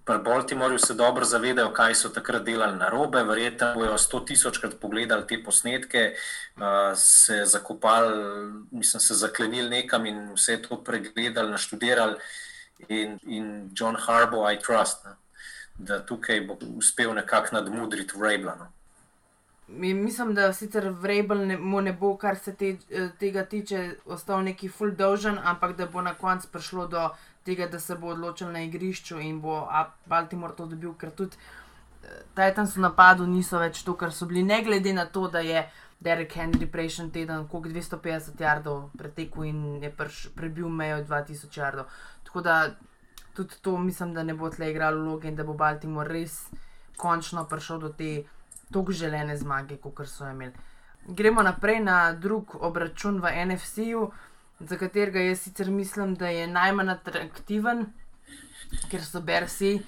pri Baltimorju se dobro zavedajo, kaj so takrat delali na robe. Verjetno bojo sto tisočkrat pogledali te posnetke, uh, se zakopali, mislim, se zaklenili nekam in vse to pregledali, naštudirali. In, in John Harbaugh, I trust, ne, da tukaj bo uspel nekako nadmudriti Vrabla. No. Mi- Mislim, da sicer Vrabel ne, mu ne bo, kar se te, eh, tega tiče, ostal neki full dolžen, ampak da bo na koncu prišlo do tega, da se bo odločil na igrišču in bo Baltimore to dobil, ker tudi eh, Titans v napadu niso več to, kar so bili, ne glede na to, da je Derek Henry prejšnji teden koliko 250 jardov pretekel in je prš, prebil mejo 2000 jardov. Tako da tudi to mislim, da ne bo tle igralo vloge in da bo Baltimore res končno prišel do te tako želene zmage, kot so imeli. Gremo naprej na drug obračun v NFC-ju, za katerega jaz sicer mislim, da je najmanj atraktiven, ker so Bersi,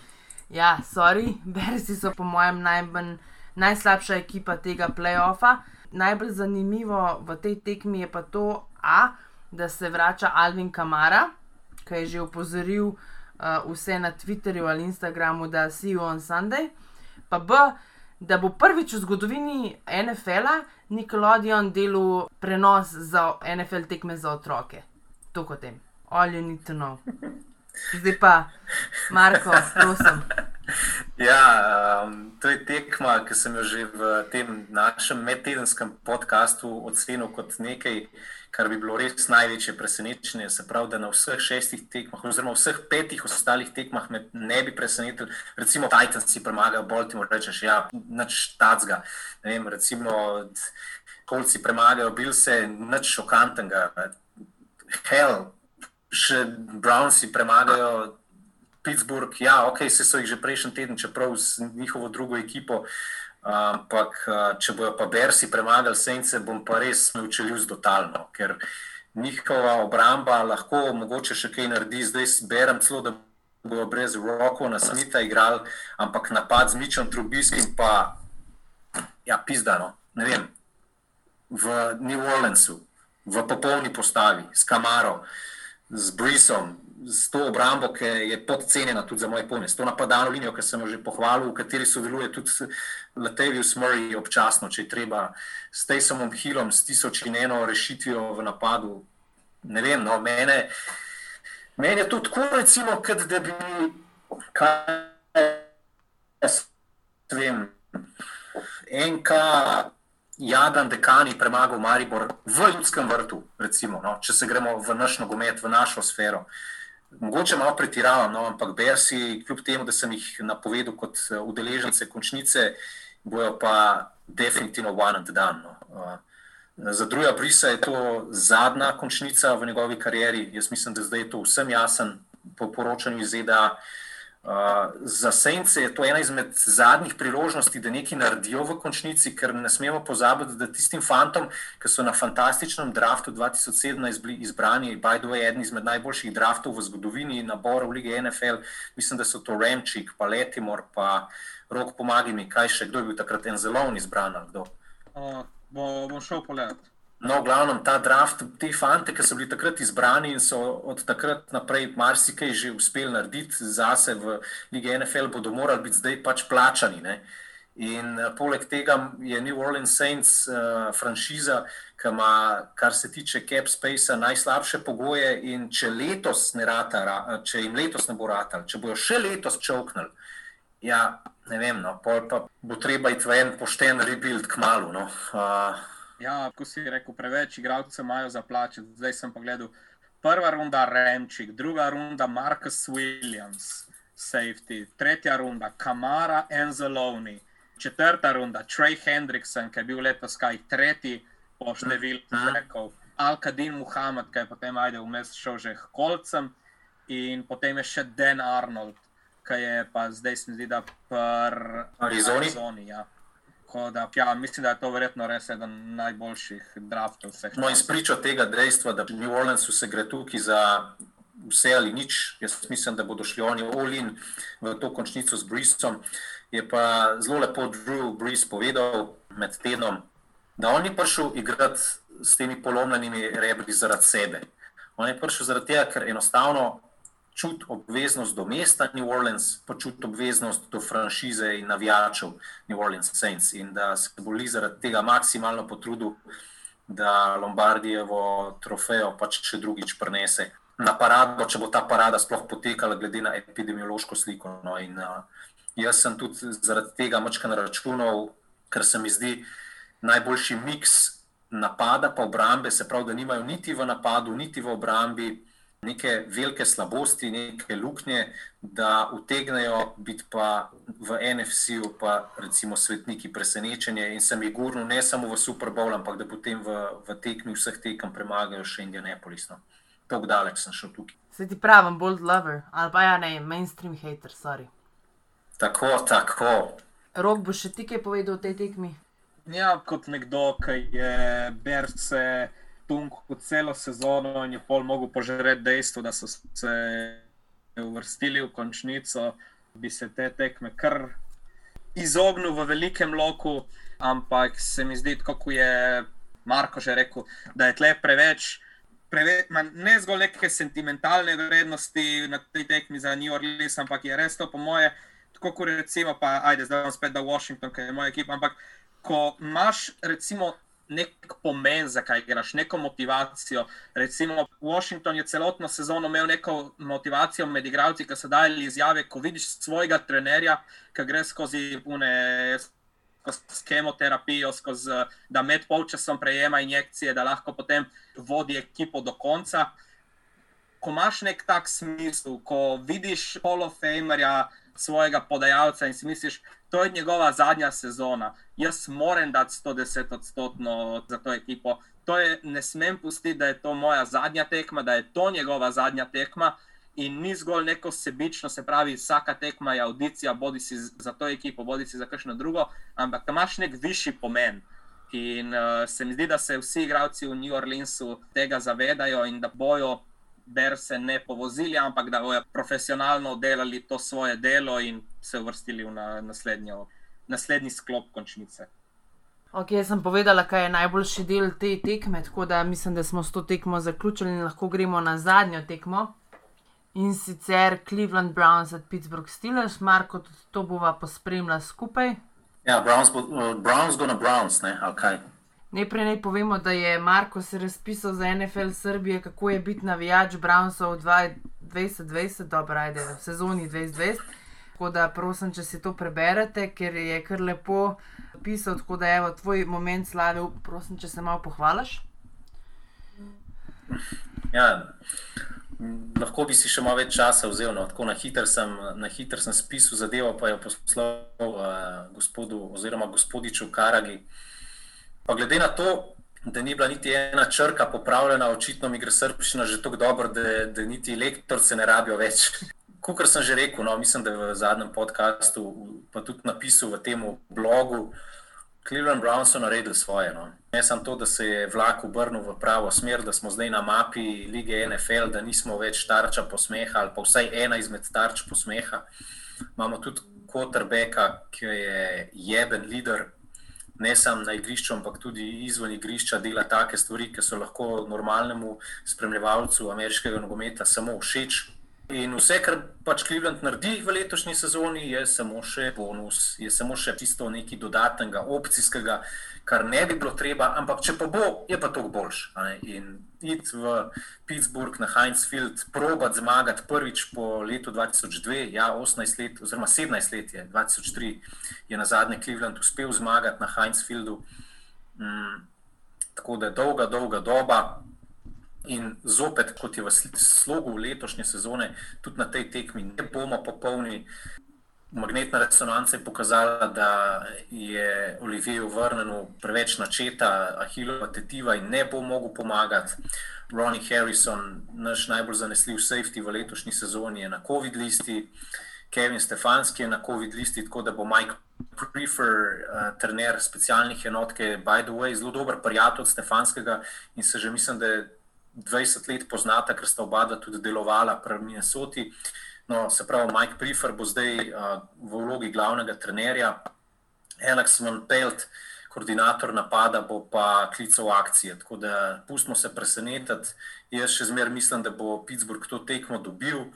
ja, sorry, Bersi so po mojem najmanj, najslabša ekipa tega playoffa. Najbolj zanimivo v tej tekmi je pa to, A, da se vrača Alvin Kamara, ki je že opozoril uh, vse na Twitterju ali Instagramu, da you on Sunday. Pa B, da bo prvič v zgodovini NFL-a Nickelodeon delal prenos za NFL tekme za otroke. To kot tem. All you need to know. Zdaj pa, Marko, prosim. Ja, um, to je tekma, ki sem jo že v tem našem medtedenskem podkastu ocenil kot nekaj, kar bi bilo res največje presenečenje. Se pravi, da na vseh šestih tekmah, oziroma vseh petih ostalih tekmah me ne bi presenetil. Recimo, Titans si premagajo Baltimore, rečeš, ja, nič tacga. Recimo, Kolci premagajo Bilse, nič šokantnega. Hell, še Brownsi premagajo Pittsburgh, ja, ok, so jih že prejšnji teden, čeprav z njihovo drugo ekipo. Ampak, če bojo pa Bersi premagali Sence, bom pa res naučil totalno, ker njihova obramba lahko mogoče še kaj naredi. Zdaj berem celo, da bojo brez roko na smita igrali, ampak napad z Mičem Trubiskim pa, ja, pizdano, ne vem, v New Orleansu, v popolni postavi, s Kamaro, z Brisom, s to obrambo, ki je podcenjena tudi za moje pojme, s to napadalno linijo, ki sem jo že pohvalil, v kateri sodeluje tudi Latavius Murray občasno, če je treba, s Taysom Hillom, s tisoč in eno rešitvijo v napadu. Ne vem, no, mene, meni je to tako, recimo, kot da bi, kaj jaz vem, NK Jadran Dekani premagal Maribor v ljudskem vrtu, recimo, no, če se gremo v naš nogomet, v našo sfero. Mogoče malo pretiravam, no, ampak Bersi, kljub temu, da sem jih napovedal kot eh, udeležence končnice, bojo pa definitivno and done. No. Uh, Za druga Brisa je to zadnja končnica v njegovi karieri. Jaz mislim, da zdaj je to vsem jasen po poročanju iz ZDA. Uh, za Sence je to ena izmed zadnjih priložnosti, da nekaj naredijo v končnici, ker ne smemo pozabiti, da tistim fantom, ki so na fantastičnem draftu 2017 bili izbrani, by the way, eden izmed najboljših draftov v zgodovini naborov lige NFL, mislim, da so to Remčik, pa Letimor, pa Rok pomagi mi, kaj še, kdo je bil takrat en zelo izbran ali kdo. Uh, bo, bom šel pogledat. No, v glavnem ta draft, te fante, ki so bili takrat izbrani in so od takrat naprej marsikaj že uspeli narediti zase v Ligi NFL, bodo morali biti zdaj pač plačani. Ne? In uh, poleg tega je New Orleans Saints uh, franšiza, ki ima, kar se tiče cap space, najslabše pogoje. In če, letos ne rata, če jim letos ne bo ratal, če bojo še letos čovknili, ja, ne vem, no, pa bo treba iti v en pošten rebuild k malu. No. Uh, Ja, ko si rekel, preveč igralcev imajo za plače. Zdaj sem pogledal, prva runda Remčik, druga runda Marcus Williams, safety, tretja runda Kamara Enzeloni, četrta runda Trey Hendrickson, ki je bil letos kaj tretji po številu rekov, Al-Kadin Muhammad, ki je potem ajde vmes šel že k kolcem in potem je še Dan Arnold, ki je pa zdaj se mi zdi, da pr Arizoni. Arizoni ja. Da, ja, mislim, da je to verjetno res eden najboljših draftov vseh. No, in spričo tega dejstva, da v New Orleansu se gre tukaj za vse ali nič, jaz mislim, da bodo šli oni Olin v to končnico z Brisom. Je pa zelo lepo Drew Brees povedal med tednom, da on ni prišel igrati s temi polomljenimi rebri zaradi sebe. On je prišel zaradi tega, ker enostavno čuti obveznost do mesta New Orleans, pa čuti obveznost do franšize in navijačev New Orleans Saints in da se bo li zaradi tega maksimalno potrudil, da Lombardijevo trofejo pač še drugič prenese na parado, če bo ta parada sploh potekala glede na epidemiološko sliko. No, in, uh, jaz sem tudi zaradi tega mačka na računov, ker se mi zdi najboljši miks napada pa obrambe, se pravi, da nimajo niti v napadu, niti v obrambi neke velike slabosti, neke luknje, da utegnejo biti pa v NFC-u, pa recimo svetniki presenečenje in sem jih gurnil ne samo v Super Bowl, ampak da potem v, v tekmi vseh tekem premagajo še Indianapolis. No. Tako daleč sem šel tukaj. Se ti pravim, bold lover, ali pa ja ne, mainstream hater, sorry. Tako, tako. Rok bo še ti kaj povedal o tej tekmi? Ja, kot nekdo, ki je berce tunku celo sezono in je pol mogel požreti dejstvo, da so se uvrstili v končnico, bi se te tekme kar izognil v velikem loku, ampak se mi zdi, kako je Marko že rekel, da je tle preveč. Preve, man, ne zgolj neke sentimentalne vrednosti na tej tekmi za New Orleans, ampak je res to, po moje, tako kot recimo, pa ajde, zdaj bom spet da Washington, ki je moja ekipa. Ampak ko imaš recimo nek pomen, zakaj igraš, neko motivacijo. Recimo, Washington je celotno sezono imel neko motivacijo med igralci, ki so dajali izjave. Ko vidiš svojega trenerja, ki gre skozi une. S kemoterapijo, skozi, da med polčasom prejema injekcije, da lahko potem vodi ekipo do konca. Ko imaš nek tak smisel, ko vidiš Hall of Famerja, svojega podajalca in si misliš, to je njegova zadnja sezona, jaz moram dati 110 odstotkov za to ekipo. To je, ne smem pustiti, da je to moja zadnja tekma, da je to njegova zadnja tekma. In ni zgolj neko sebično, se pravi, vsaka tekma je audicija, bodi si za to ekipo, bodi si za kakšno drugo, ampak imaš nek višji pomen. In uh, se mi zdi, da se vsi igralci v New Orleansu tega zavedajo in da bojo Berse ne povozili, ampak da bojo profesionalno delali to svoje delo in se uvrstili v na, naslednjo, naslednji sklop končnice. Ok, jaz sem povedala, kaj je najboljši del te tekme, tako da mislim, da smo s to tekmo zaključili in lahko gremo na zadnjo tekmo. In sicer Cleveland Browns at Pittsburgh Steelers, Marko, to bova pospremila skupaj. Ja, Browns, bo, uh, Browns go na Browns, ne, ali kaj. Najprej naj povemo, da je Marko se razpisal za NFL Srbije, kako je biti navijač Brownsov 2020, dobro, ajde, v sezoni 2020. Tako da prosim, če si to preberete, ker je kar lepo pisal, tako da je tvoj moment slave, prosim, če se malo pohvališ. Ja, lahko bi si še malo več časa vzel, no, tako na hitro sem, hiter sem spisal zadevo, pa je poslal uh, gospodu oziroma gospodiču Karagi. Pa glede na to, da ni bila niti ena črka popravljena, očitno mi gre srpščina že tako dobro, da, da niti lektor se ne rabijo več. kot sem že rekel, no, mislim, da v zadnjem podkastu, pa tudi napisal v tem blogu, Cleveland Browns so naredili svoje. No. Ne samo to, da se je vlak obrnil v pravo smer, da smo zdaj na mapi lige NFL, da nismo več tarča posmeha ali pa vsaj ena izmed tarč posmeha. Imamo tudi quarterbacka, ki je jeben leader. Ne samo na igrišču, ampak tudi izven igrišča dela take stvari, ki so lahko normalnemu spremljevalcu ameriškega nogometa samo všeč. In vse, kar pač Cleveland naredi v letošnji sezoni, je samo še bonus, je samo še tisto nekaj dodatnega, opcijskega, kar ne bi bilo treba, ampak če pa bo, je pa to boljš. In iti v Pittsburgh na Heinz Field, probat zmagati prvič po letu 2002, ja, 18 let, oziroma 17 let je, 2003 je na zadnje Cleveland uspel zmagati na Heinz Fieldu. Mm, tako da je dolga, dolga doba. In zopet, kot je v slogu letošnje sezone, tudi na tej tekmi ne bomo popolni. Magnetna resonanca je pokazala, da je Olivier vrnil preveč načeta, ahilova tetiva in ne bo mogel pomagati. Ronnie Harrison, naš najbolj zanesljiv safety v letošnji sezoni, je na COVID listi, Kevin Stefanski je na COVID listi, tako da bo Mike Prefer, uh, trener specialnih enot, ki je, by the way, zelo dober prijatelj Stefanskega in se že mislim, da je 20 let poznata, ker sta oba tudi delovala pri Minnesoti. No, se pravi, Mike Prefer bo zdaj uh, v vlogi glavnega trenerja, Alex Monpelt, koordinator napada, bo pa klical akcije. Tako da pustimo se presenetiti. Jaz še zmeraj mislim, da bo Pittsburgh to tekmo dobil.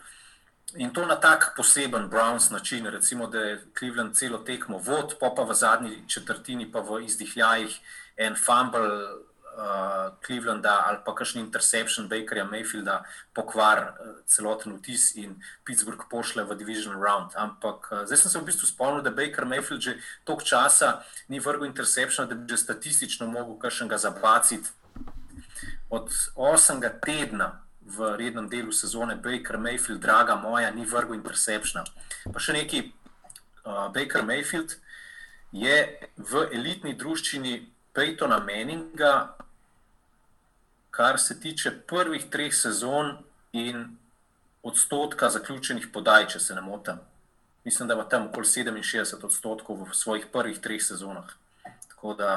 In to na tak poseben Browns način, recimo, da je Cleveland celo tekmo vod, pa pa v zadnji četrtini, pa v izdihljajih en fumble, uh, Clevelanda ali pa kakšen interception Bakerja Mayfielda pokvar uh, celoten vtis in Pittsburgh pošle v Division Round. Ampak uh, zdaj sem se v bistvu spomnil, da Baker Mayfield že toliko časa ni vrgel interceptiona, da bi že statistično mogel kakšnega zabaciti. Od osmega tedna v rednem delu sezone Baker Mayfield, draga moja, ni vrgel interceptiona. Pa še neki uh, Baker Mayfield. Je v elitni družščini Peytona Manninga kar se tiče prvih treh sezon in odstotka zaključenih podaj, če se ne motim. Mislim, da ima tam okoli 67 odstotkov v svojih prvih treh sezonah. Tako da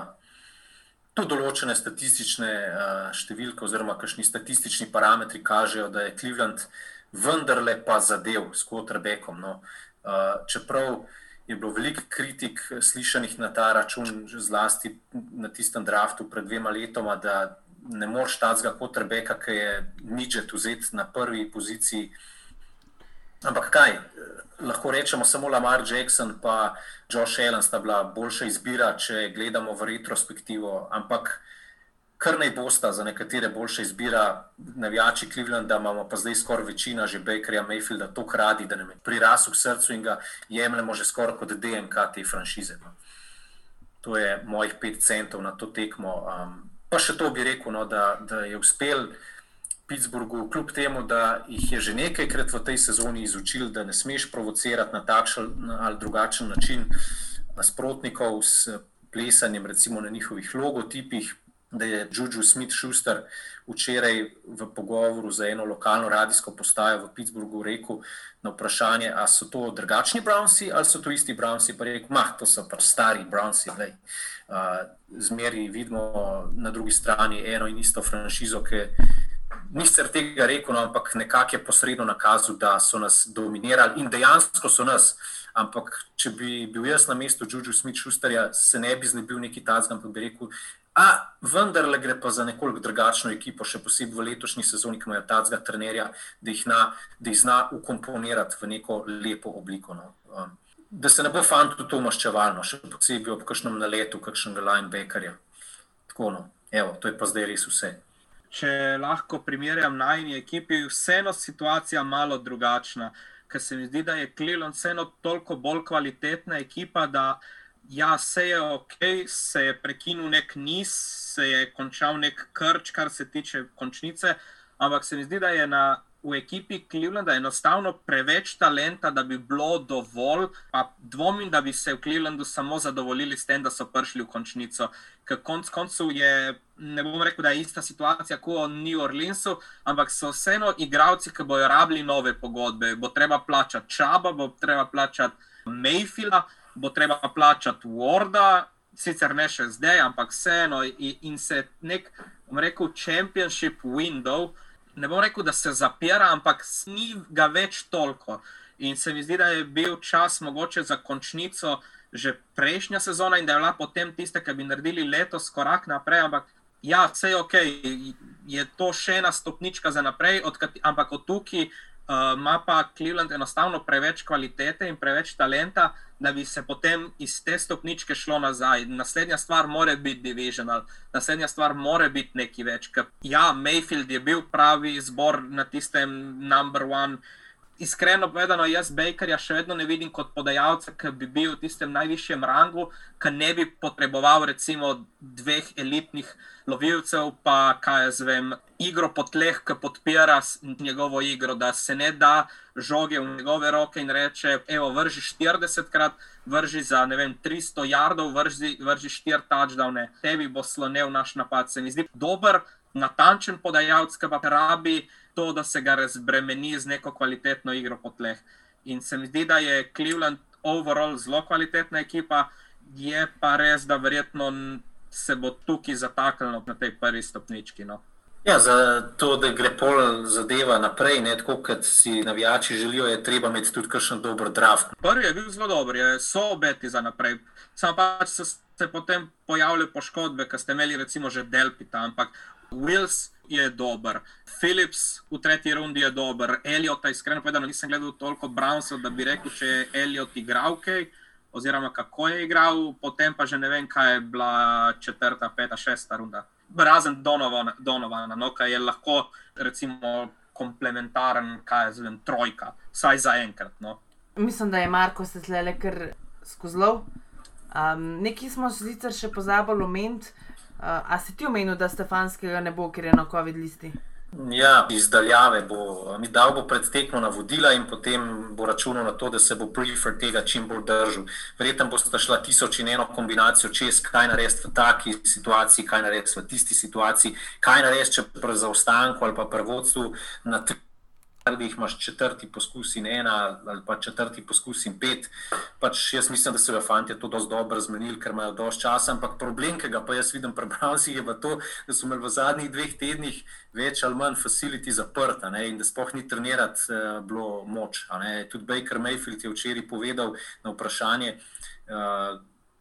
tu določene statistične uh, številke, oziroma kakšni statistični parametri kažejo, da je Cleveland vendarle pa zadev s quarterbackom. No. Uh, čeprav je bilo veliko kritik slišanih na ta račun, zlasti na tistem draftu pred dvema letoma, da ne moreš tacga kot Rebeka, ki je ničet vzeti na prvi poziciji. Ampak kaj, lahko rečemo samo Lamar Jackson in Josh Allen sta bila boljša izbira, če gledamo v retrospektivo. Ampak kar naj bosta za nekatere boljša izbira, navijači Clevelanda, imamo pa zdaj skoraj večina že Bakerja Mayfielda, to kradi, da nam je prirasel k srcu in ga jemljemo že skoraj kot DNK te franšize. No. To je mojih pet centov na to tekmo. Um, Pa še to bi rekel, no, da, da je uspel Pittsburghu, kljub temu, da jih je že nekajkrat v tej sezoni izučil, da ne smeš provocirati na takšen ali drugačen način nasprotnikov s plesanjem, recimo na njihovih logotipih. Da je Juju Smith Schuster včeraj v pogovoru za eno lokalno radijsko postajo v Pittsburghu rekel na vprašanje, ali so to drugačni Brownsi ali so to isti Brownsi. Pa je rekel, mah, to so pa stari Brownsi. Lej zmeri vidimo na drugi strani eno in isto franšizo, ki nisem tega rekel, no, ampak nekako je posredno nakazal, da so nas dominirali in dejansko so nas. Ampak, če bi bil jaz na mestu Džužu Smith-Schusterja, se ne bi znebil neki tazg, ampak bi rekel, a vendarle gre pa za nekoliko drugačno ekipo, še posebej v letošnji sezoni, ki imajo tazga trenerja, da jih, na, da jih zna ukomponirati v neko lepo obliko. No. Um, da se ne bo fantu to maščevalno, še posebej ob kakšnem naletu, kakšnega linebackerja. Tako no, evo, to je pa zdaj res vse. Če lahko primerjam najni ekipi, vseeno situacija malo drugačna, ker se mi zdi, da je Cleveland vseeno toliko bolj kvalitetna ekipa, da ja, se je ok, se je prekinil nek niz, se je končal nek krč, kar se tiče končnice, ampak se mi zdi, da je na v ekipi Clevelanda enostavno preveč talenta, da bi bilo dovolj. Pa dvomim, da bi se v Clevelandu samo zadovoljili s tem, da so prišli v končnico. Ker konc koncev je, ne bom rekel, da je ista situacija kot v New Orleansu, ampak so vseeno igravci, ki bojo rabili nove pogodbe. Bo treba plačati Čaba, bo treba plačati Mayfielda, bo treba plačati Warda. Sicer ne še zdaj, ampak vseeno, in, se nek, bom rekel, championship window, ne bom rekel, da se zapira, ampak ni ga več toliko. In se mi zdi, da je bil čas mogoče za končnico že prejšnja sezona in da je bila potem tiste, ki bi naredili letos korak naprej. Ampak ja, vse je ok, je to še ena stopnička za naprej, ampak od tukaj uh, ima pa Cleveland enostavno preveč kvalitete in preveč talenta, da bi se potem iz te stopničke šlo nazaj. Naslednja stvar mora biti divisional, naslednja stvar mora biti nekaj več. Ker, ja, Mayfield je bil pravi izbor na tistem number one. Iskreno povedano, jaz Bakerja še vedno ne vidim kot podajalca, ki bi bil v tistem najvišjem rangu, ki ne bi potreboval recimo dveh elitnih lovilcev, pa kaj jaz vem, igro po tleh, ki podpira njegovo igro, da se ne da žoge v njegove roke in reče: Evo, vrži 40 krat, vrži za vem, 300 jardov, vrži, vrži 4 touchdowne, tebi bo slonil naš napad. Se mi zdi dober, natančen podajalec, ki pa rabi to, da se ga razbremeni z neko kvalitetno igro po tleh. In se mi zdi, da je Cleveland overall zelo kvalitetna ekipa, je pa res, da verjetno se bo tukaj zataknilo na tej prvi stopnički. No. Ja, za to, da gre pol zadeva naprej, ne tako, kot si navijači želijo, je treba imeti tudi kakšen dober draft. Prvi je bil zelo dober, so obeti za naprej. Sam pač so se potem pojavile poškodbe, ki ste imeli recimo že Delpita, ampak Wills je dober, Philips v tretji rundi je dober, Elliot, iskreno povedano, nisem gledal toliko Brownsov, da bi rekel, če je Elliot igral kaj, oziroma kako je igral, potem pa že ne vem, kaj je bila četrta, peta, šesta runda. Razen Donovana, Donovana no, ki je lahko recimo komplementaren, kaj je zvem, trojka, vsaj za enkrat. No. Mislim, da je Marko se tle kar skuzlov. Um, Nekaj smo sicer še pozabili omeniti. Uh, a si ti omenil, da Stefanskega ne bo, ker je na COVID listi? Ja, izdaljave bo. Mi dal bo predtekno navodila in potem bo računal na to, da se bo prefer tega čim bolj držal. Verjetno bo sta šla tisoč in eno kombinacijo čez, kaj narediti v taki situaciji, kaj narediti v tisti situaciji, kaj narediti, če pri zaostanku ali pa pri vodstvu na tri ali jih imaš četrti poskus in ena, ali pa četrti poskus in pet. Pač jaz mislim, da se v fanti to dosti dobro zmenili, ker imajo dosti časa. Ampak problem, ki ga pa jaz vidim pri Brownsi, je to, da so imeli v zadnjih dveh tednih več ali manj facility zaprta ne, in da spoh ni trenirati uh, bilo moč. Tudi Baker Mayfield je včeraj povedal na vprašanje, uh,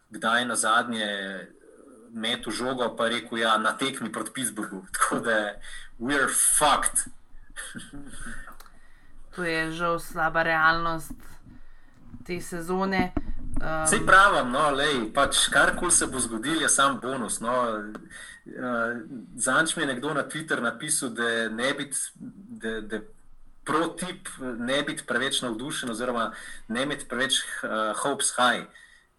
kdaj je na zadnje. Metu žogo, pa je rekel, da ja, na tekmi proti Pittsburghu. Tako da we're fucked. to je žal slaba realnost te sezone. Um, Sej pravim, no, pač karkoli se bo zgodilo, je sam bonus. No. Uh, Zanč mi je nekdo na Twitter napisal, da ne bi. Protip ne biti preveč navdušen, oziroma ne imeti preveč uh, hopes high.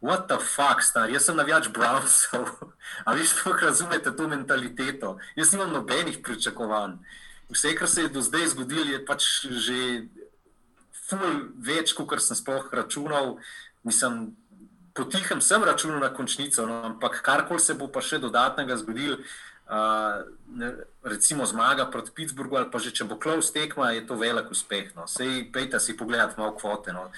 What the fuck, star? Jaz sem navijač Brownsov. A vi sploh razumete to mentaliteto? Jaz nimam nobenih pričakovanj. Uh, vse, kar se je do zdaj zgodilo, je pač že ful več, kot sem sploh računal. Mislim, potihem sem računal na končnico, no, ampak karkoli se bo pa še dodatnega zgodilo. Uh, recimo zmaga proti Pittsburghu, ali pa že če bo Klaus tekma, je to velik uspeh. No. Sej, pejte si pogledati malo kvote. No.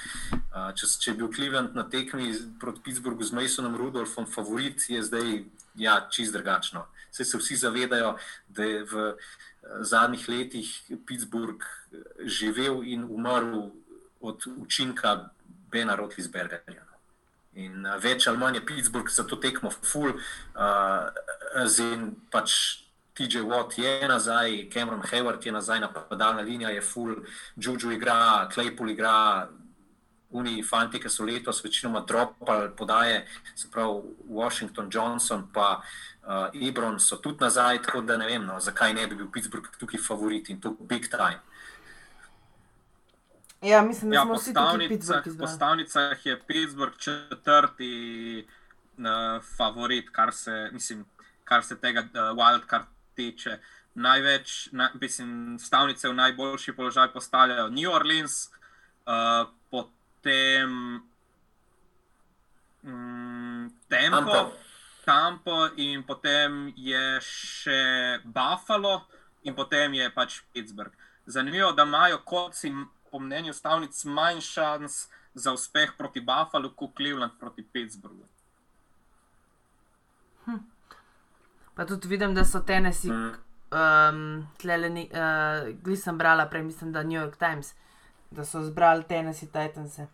Uh, če, če je bil Cleveland na tekmi proti Pittsburghu z Masonom Rudolfom, favorit je zdaj ja, čist drugačno. Vse se vsi zavedajo, da je v zadnjih letih Pittsburgh živel in umrl od učinka Bena Rotlisbergerja. In uh, več ali manj je Pittsburgh za to tekmo full, uh, zin pač TJ Watt je nazaj, Cameron Hayward je nazaj, napadalna linija je full, Juju igra, Claypool igra, Uni fanti, ki so letos večinoma dropali podaje, se pravi Washington, Johnson, pa uh, Ebron so tudi nazaj, tako da ne vem, no, zakaj ne bi bil Pittsburgh tukaj favorit in to big time. Ja, mislim, da ja, smo vsi v postavnicah je Pittsburgh četrti uh, favorit, kar se, mislim, kar se tega uh, wildcard tiče. največ, na, mislim, stavnice v najboljši položaj postavljajo New Orleans, uh, potem um, Tempo, Tampa. Tampo in potem je še Buffalo in potem je pač Pittsburgh. Zanimivo, da imajo koci, po mnenju stavnic, manj šans za uspeh proti Buffalu, kot Cleveland proti Pittsburghu. Pa tudi vidim, da so tenesi, Mm. um, tlele, uh, gli sem brala prej, mislim, da New York Times, da so zbrali tenesi Titanse.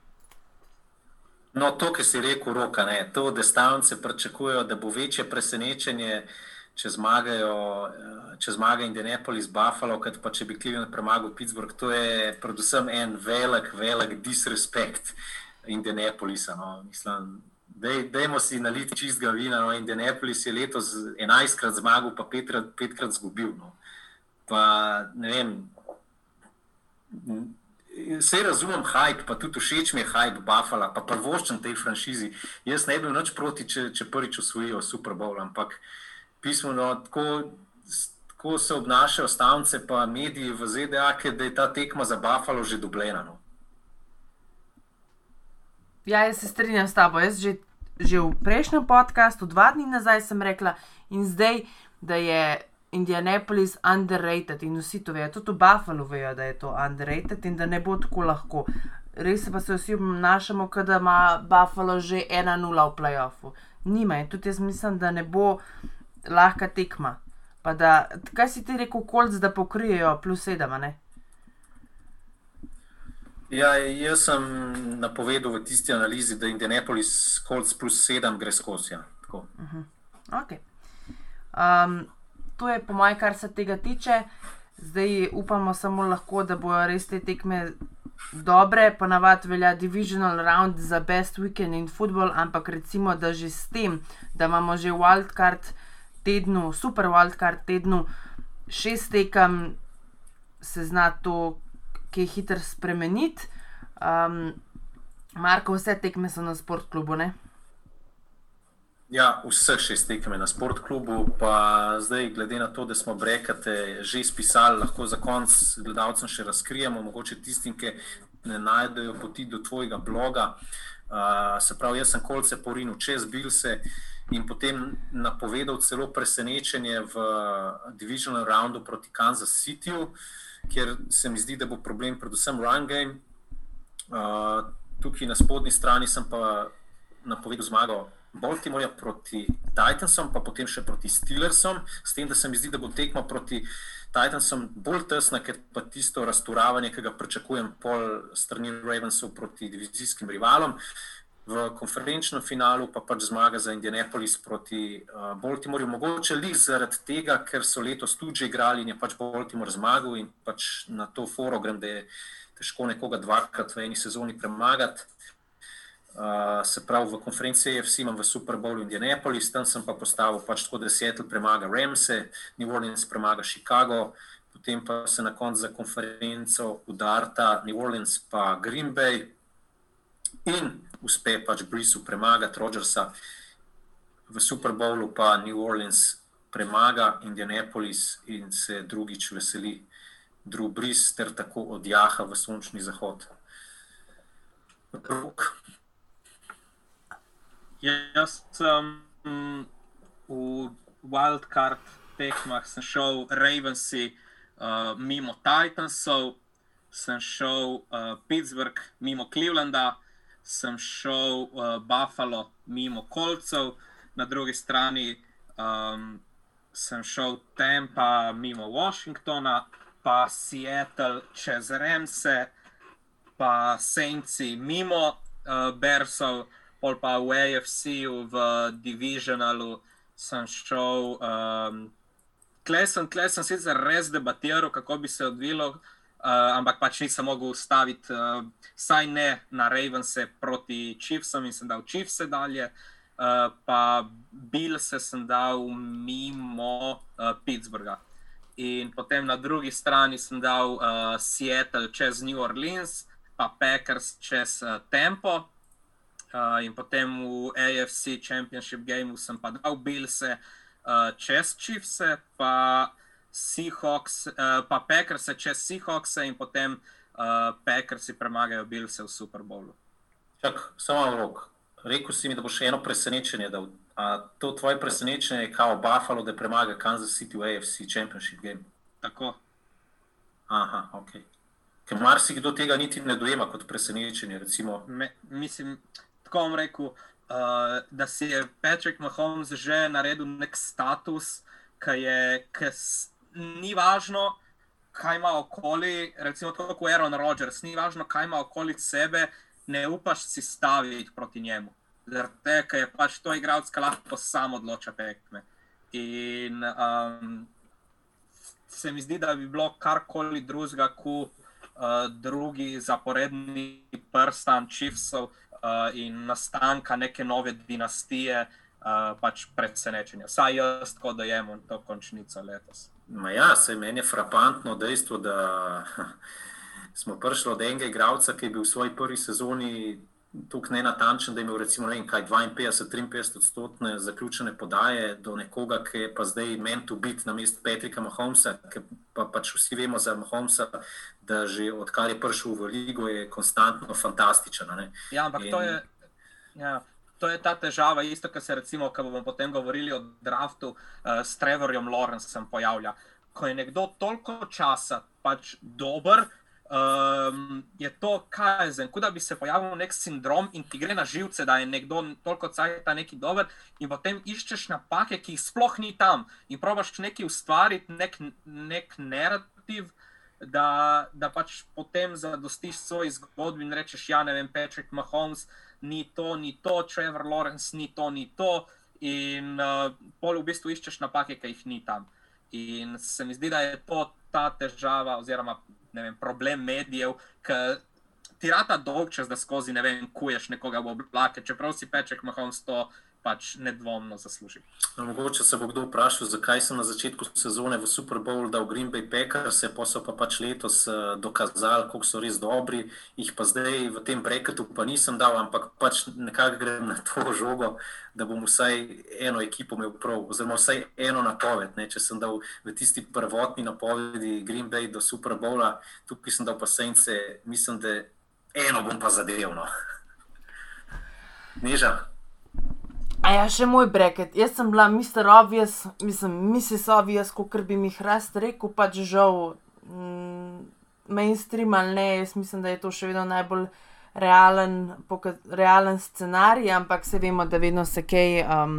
No, to, kar si rekel, roka, ne. to, da stavnice pričakujejo, da bo večje presenečenje, če zmagajo, eh, če zmaga Indianapolis, Buffalo, kot pa če bi Cleveland premagal Pittsburgh. To je predvsem en velik, velik disrespekt Indianapolisa. No. Mislim, dej, dejmo si naliti čistega vina. No. Indianapolis je letos 11krat zmagal, pa petkrat, petkrat zgubil. No. Pa ne vem. Vse razumem, hype, pa tudi všeč mi je hype Buffalo, pa prvoščen tej franšizi. Jaz ne bi bil nič proti, če, če prvič osvojijo Super Bowl, ampak pismo, no, tako, tako se obnašajo stavnice, pa mediji v ZDA, da je ta tekma za Buffalo že dubljena. No. Ja, jaz se strinjam s tabo. Jaz že, že v prejšnjem podkastu, dva dni nazaj, sem rekla, in zdaj, da je Indianapolis underrated in vsi to vejo, tudi v Buffalu vejo, da je to underrated in da ne bo tako lahko. Res pa se vsi obnašamo, kot da ima Buffalo že 1-0 v playoffu. Nima in tudi jaz mislim, da ne bo lahka tekma. Pa da, kaj si ti rekel, kolc, da pokrijejo plus 7, a ne? Ja, jaz sem napovedal v tisti analizi, da Indianapolis Colts plus 7 gre skozi. Ja. Tako. Okay. Um, to je po mojem, kar se tega tiče. Zdaj upamo samo lahko, da bodo res te tekme dobre. Ponavadi velja divisional round za best weekend in football, ampak recimo, da že s tem, da imamo že wildcard tednu, super wildcard tednu, šest tekem, se zna to, ki je hitro spremeniti. Um, Marko, vse tekme so na sportklubu, ne? Ja, vseh šest tekem je na sportklubu, pa zdaj, glede na to, da smo brekate že spisali, lahko za konec gledalcem še razkrijemo, mogoče tistim, ki ne najdejo poti do tvojega bloga. Uh, se pravi, jaz sem kolce porinil čez Bilse in potem napovedal celo presenečenje v divisional roundu proti Kansas Cityju, kjer se mi zdi, da bo problem predvsem run game. Uh, tukaj na spodnji strani sem pa napovedal zmago Baltimorja proti Titansom, pa potem še proti Steelersom, s tem, da se mi zdi, da bo tekma proti Titansom bolj tesna, ker pa tisto razturavanje, ki ga pričakujem pol strani Ravensov proti divizijskim rivalom. V konferenčnem finalu pa pač zmaga za Indianapolis proti uh, Baltimorju. Mogoče li zaradi tega, ker so letos tudi že igrali in je pač Baltimore zmagal in pač na to foro grem, da je težko nekoga dvakrat v eni sezoni premagati. Uh, se pravi, v konferenci AFC imam v Super Bowlu Indianapolis, tam sem pa postavil pač tako, da Seattle premaga Ramse, New Orleans premaga Chicago, potem pa se na koncu za konferenco udarta New Orleans pa Green Bay in uspe pač Brisu premagati Rodgersa. V Super Bowlu pa New Orleans premaga Indianapolis in se drugič veseli Drew Brees ter tako odjaha v sončni zahod. Rok. Jaz sem mm, v wildcard tekmah šel Ravensi uh, mimo Titansov, sem šel uh, Pittsburgh mimo Clevelanda, sem šel uh, Buffalo mimo Kolcev, na drugi strani um, sem šel Tampa mimo Washingtona, pa Seattle čez Remse, pa Saintsi mimo uh, Bersov pol pa v AFC-ju, v Divisionalu sem šel. Um, Tle sem, tle sem sicer res debatiral, kako bi se odvilo, uh, ampak pač nisem mogel ustaviti, uh, saj ne na Ravense proti Chiefsom in sem dal Chiefse dalje, uh, pa Bill se sem dal mimo uh, Pittsburgha. In potem na drugi strani sem dal uh, Seattle čez New Orleans, pa Packers čez uh, Tempo. Uh, in potem v AFC Championship Game sem pa dal Bilse uh, čez Chiefse, pa Seahawks, uh, pa Packers čez Seahawks in potem uh, Packers premagajo Bills v Super Bowlu. Čak, samo rok. Rekl si mi, da bo še eno presenečenje. Da, a to tvoje presenečenje je kao Buffalo, da premaga Kansas City v AFC Championship game. Tako. Aha, ok. Ker marsikdo tega niti ne dojema kot presenečenje. Recimo. Me, mislim, bom rekel, uh, da si je Patrick Mahomes že naredil nek status, ki je, ki ni važno, kaj ima okoli, recimo tako kot Aaron Rodgers, ni važno, kaj ima okoli sebe, ne upaš si staviti proti njemu. Zato je pač to igralec, ki lahko sam odloča tekme. In um, se mi zdi, da bi bilo karkoli drugega, kot uh, drugi zaporedni prstan Chiefsov uh, in nastanka neke nove dinastije, uh, pač presenečenja. Saj jaz tako dojemam to končnico letos. Ma ja, se meni je frapantno dejstvo, da smo prišli od enega igralca, ki je bil v svoji prvi sezoni tako nenatančen, da je imel recimo vem, kaj, 52-53 odstotne zaključene podaje, do nekoga, ki je pa zdaj mentu biti na mestu Petrika Mahomesa, ki pa pač vsi vemo za Mahomesa, da že odkar je prišel v ligo, je konstantno fantastičen. Ne? Ja, ampak In... to je. Ja. To je ta težava, isto, kar se recimo, ko bomo potem govorili o draftu uh, s Trevorjem Lawrenceem pojavlja. Ko je nekdo toliko časa pač dober, um, je to kazen, kot da bi se pojavil nek sindrom in ti gre na živce, da je nekdo toliko cajta neki dober in potem iščeš napake, ki jih sploh ni tam in probaš nekaj ustvariti, nek, nek narativ. Da, da pač potem zadostiš svoj zgodbi in rečeš, ja, ne vem, Patrick Mahomes, ni to, ni to, Trevor Lawrence, ni to, ni to. In uh, pol v bistvu iščeš napake, ki jih ni tam. In se mi zdi, da je to ta težava, oziroma vem, problem medijev, ki ti rata dolg čas, da skozi ne vem, kuješ nekoga v oblake, čeprav si peček, mahom s to pač nedvomno zasluži. No, mogoče se bo kdo vprašal, zakaj sem na začetku sezone v Super Bowl dal Green Bay Packers, pa so pa pač letos uh, dokazali, koliko so res dobri, jih pa zdaj v tem breketu pa nisem dal, ampak pač nekako grem na to žogo, da bom vsaj eno ekipo imel prav, oziroma vsaj eno napoved. Ne? Če sem dal v tisti prvotni napovedi Green Bay do Super Bowla, tukaj sem dal pa sence, mislim, da eno bom pa zadevno. Neža. A ja, še moj breket. Jaz sem bila Mr. Obvious, mislim, Mrs. Obvious, kot bi mi hrast rekel, pač žal, mm, mainstream ali ne, jaz mislim, da je to še vedno najbolj realen, realen scenarij, ampak se vemo, da vedno se kaj um,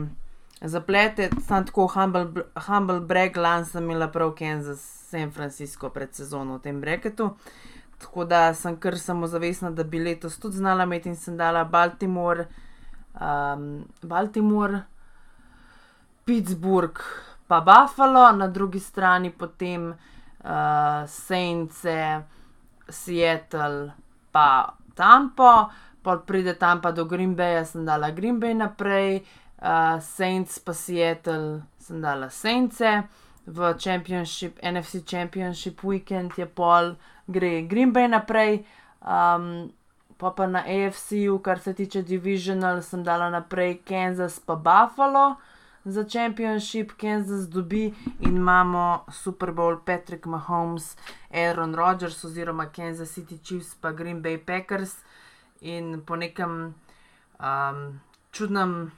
zaplete. Sam tako humble, humble breg, lan sem imela prav Kansas, San Francisco pred sezono v tem breketu. Tako da sem kar samozavestna, da bi letos tudi znala imeti in sem dala Baltimore um, Baltimore, Pittsburgh, pa Buffalo, na drugi strani potem uh, Saints, Seattle, pa Tampa, pa pride Tampa do Green Bay, sem dala Green Bay naprej, uh, Saints pa Seattle, sem dala Saints. V Championship, NFC Championship weekend je pol, gre Green Bay naprej, um, pa pa na AFC-ju, kar se tiče Divisional, sem dala naprej Kansas pa Buffalo za Championship, Kansas dobi in imamo Super Bowl Patrick Mahomes, Aaron Rodgers oziroma Kansas City Chiefs pa Green Bay Packers. In po nekem um, čudnem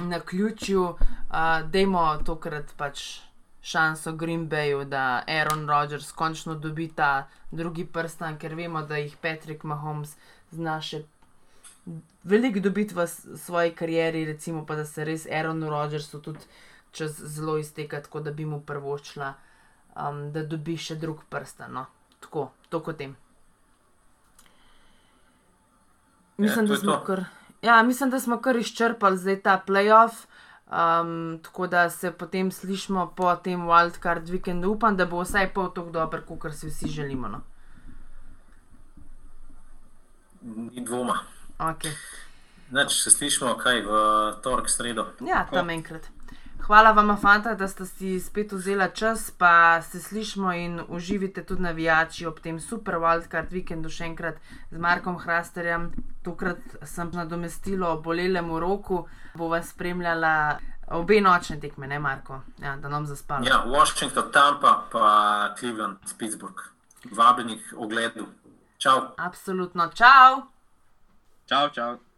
na ključju, uh, dajmo tokrat pač šanso Green Bayu, da Aaron Rodgers končno dobi ta drugi prstan, ker vemo, da jih Patrick Mahomes zna še veliko dobiti v svoji karieri, recimo pa da se res Aaron Rodgersu tudi čez zelo izteka, tako da bi mu prvočila, um, da dobi še drug prstan. No. Tako, to kot tem. Mislim, ja, da kar, ja, mislim, da smo kar izčrpali zdaj ta playoff. Um, tako da se potem slišimo po tem wildcard vikendu. Upam, da bo vsaj pol tako dober, kot si vsi želimo. No? Ni dvoma. Okay. Neč, se slišimo kaj v torek, sredo. Ja, tam enkrat. Hvala vam, fanta, da ste si spet vzeli čas, pa se slišmo in uživite tudi navijači ob tem super wildcard vikendu še enkrat z Markom Hrasterjem. Tokrat sem nadomestilo bolelemu roku, bo vas spremljala obe nočne tekme, ne Marko, ja, da nam zaspamo. Ja, Washington, Tampa, pa Cleveland, Pittsburgh. Vabljenih ogledu. Čau. Absolutno, čau! Čau, čau.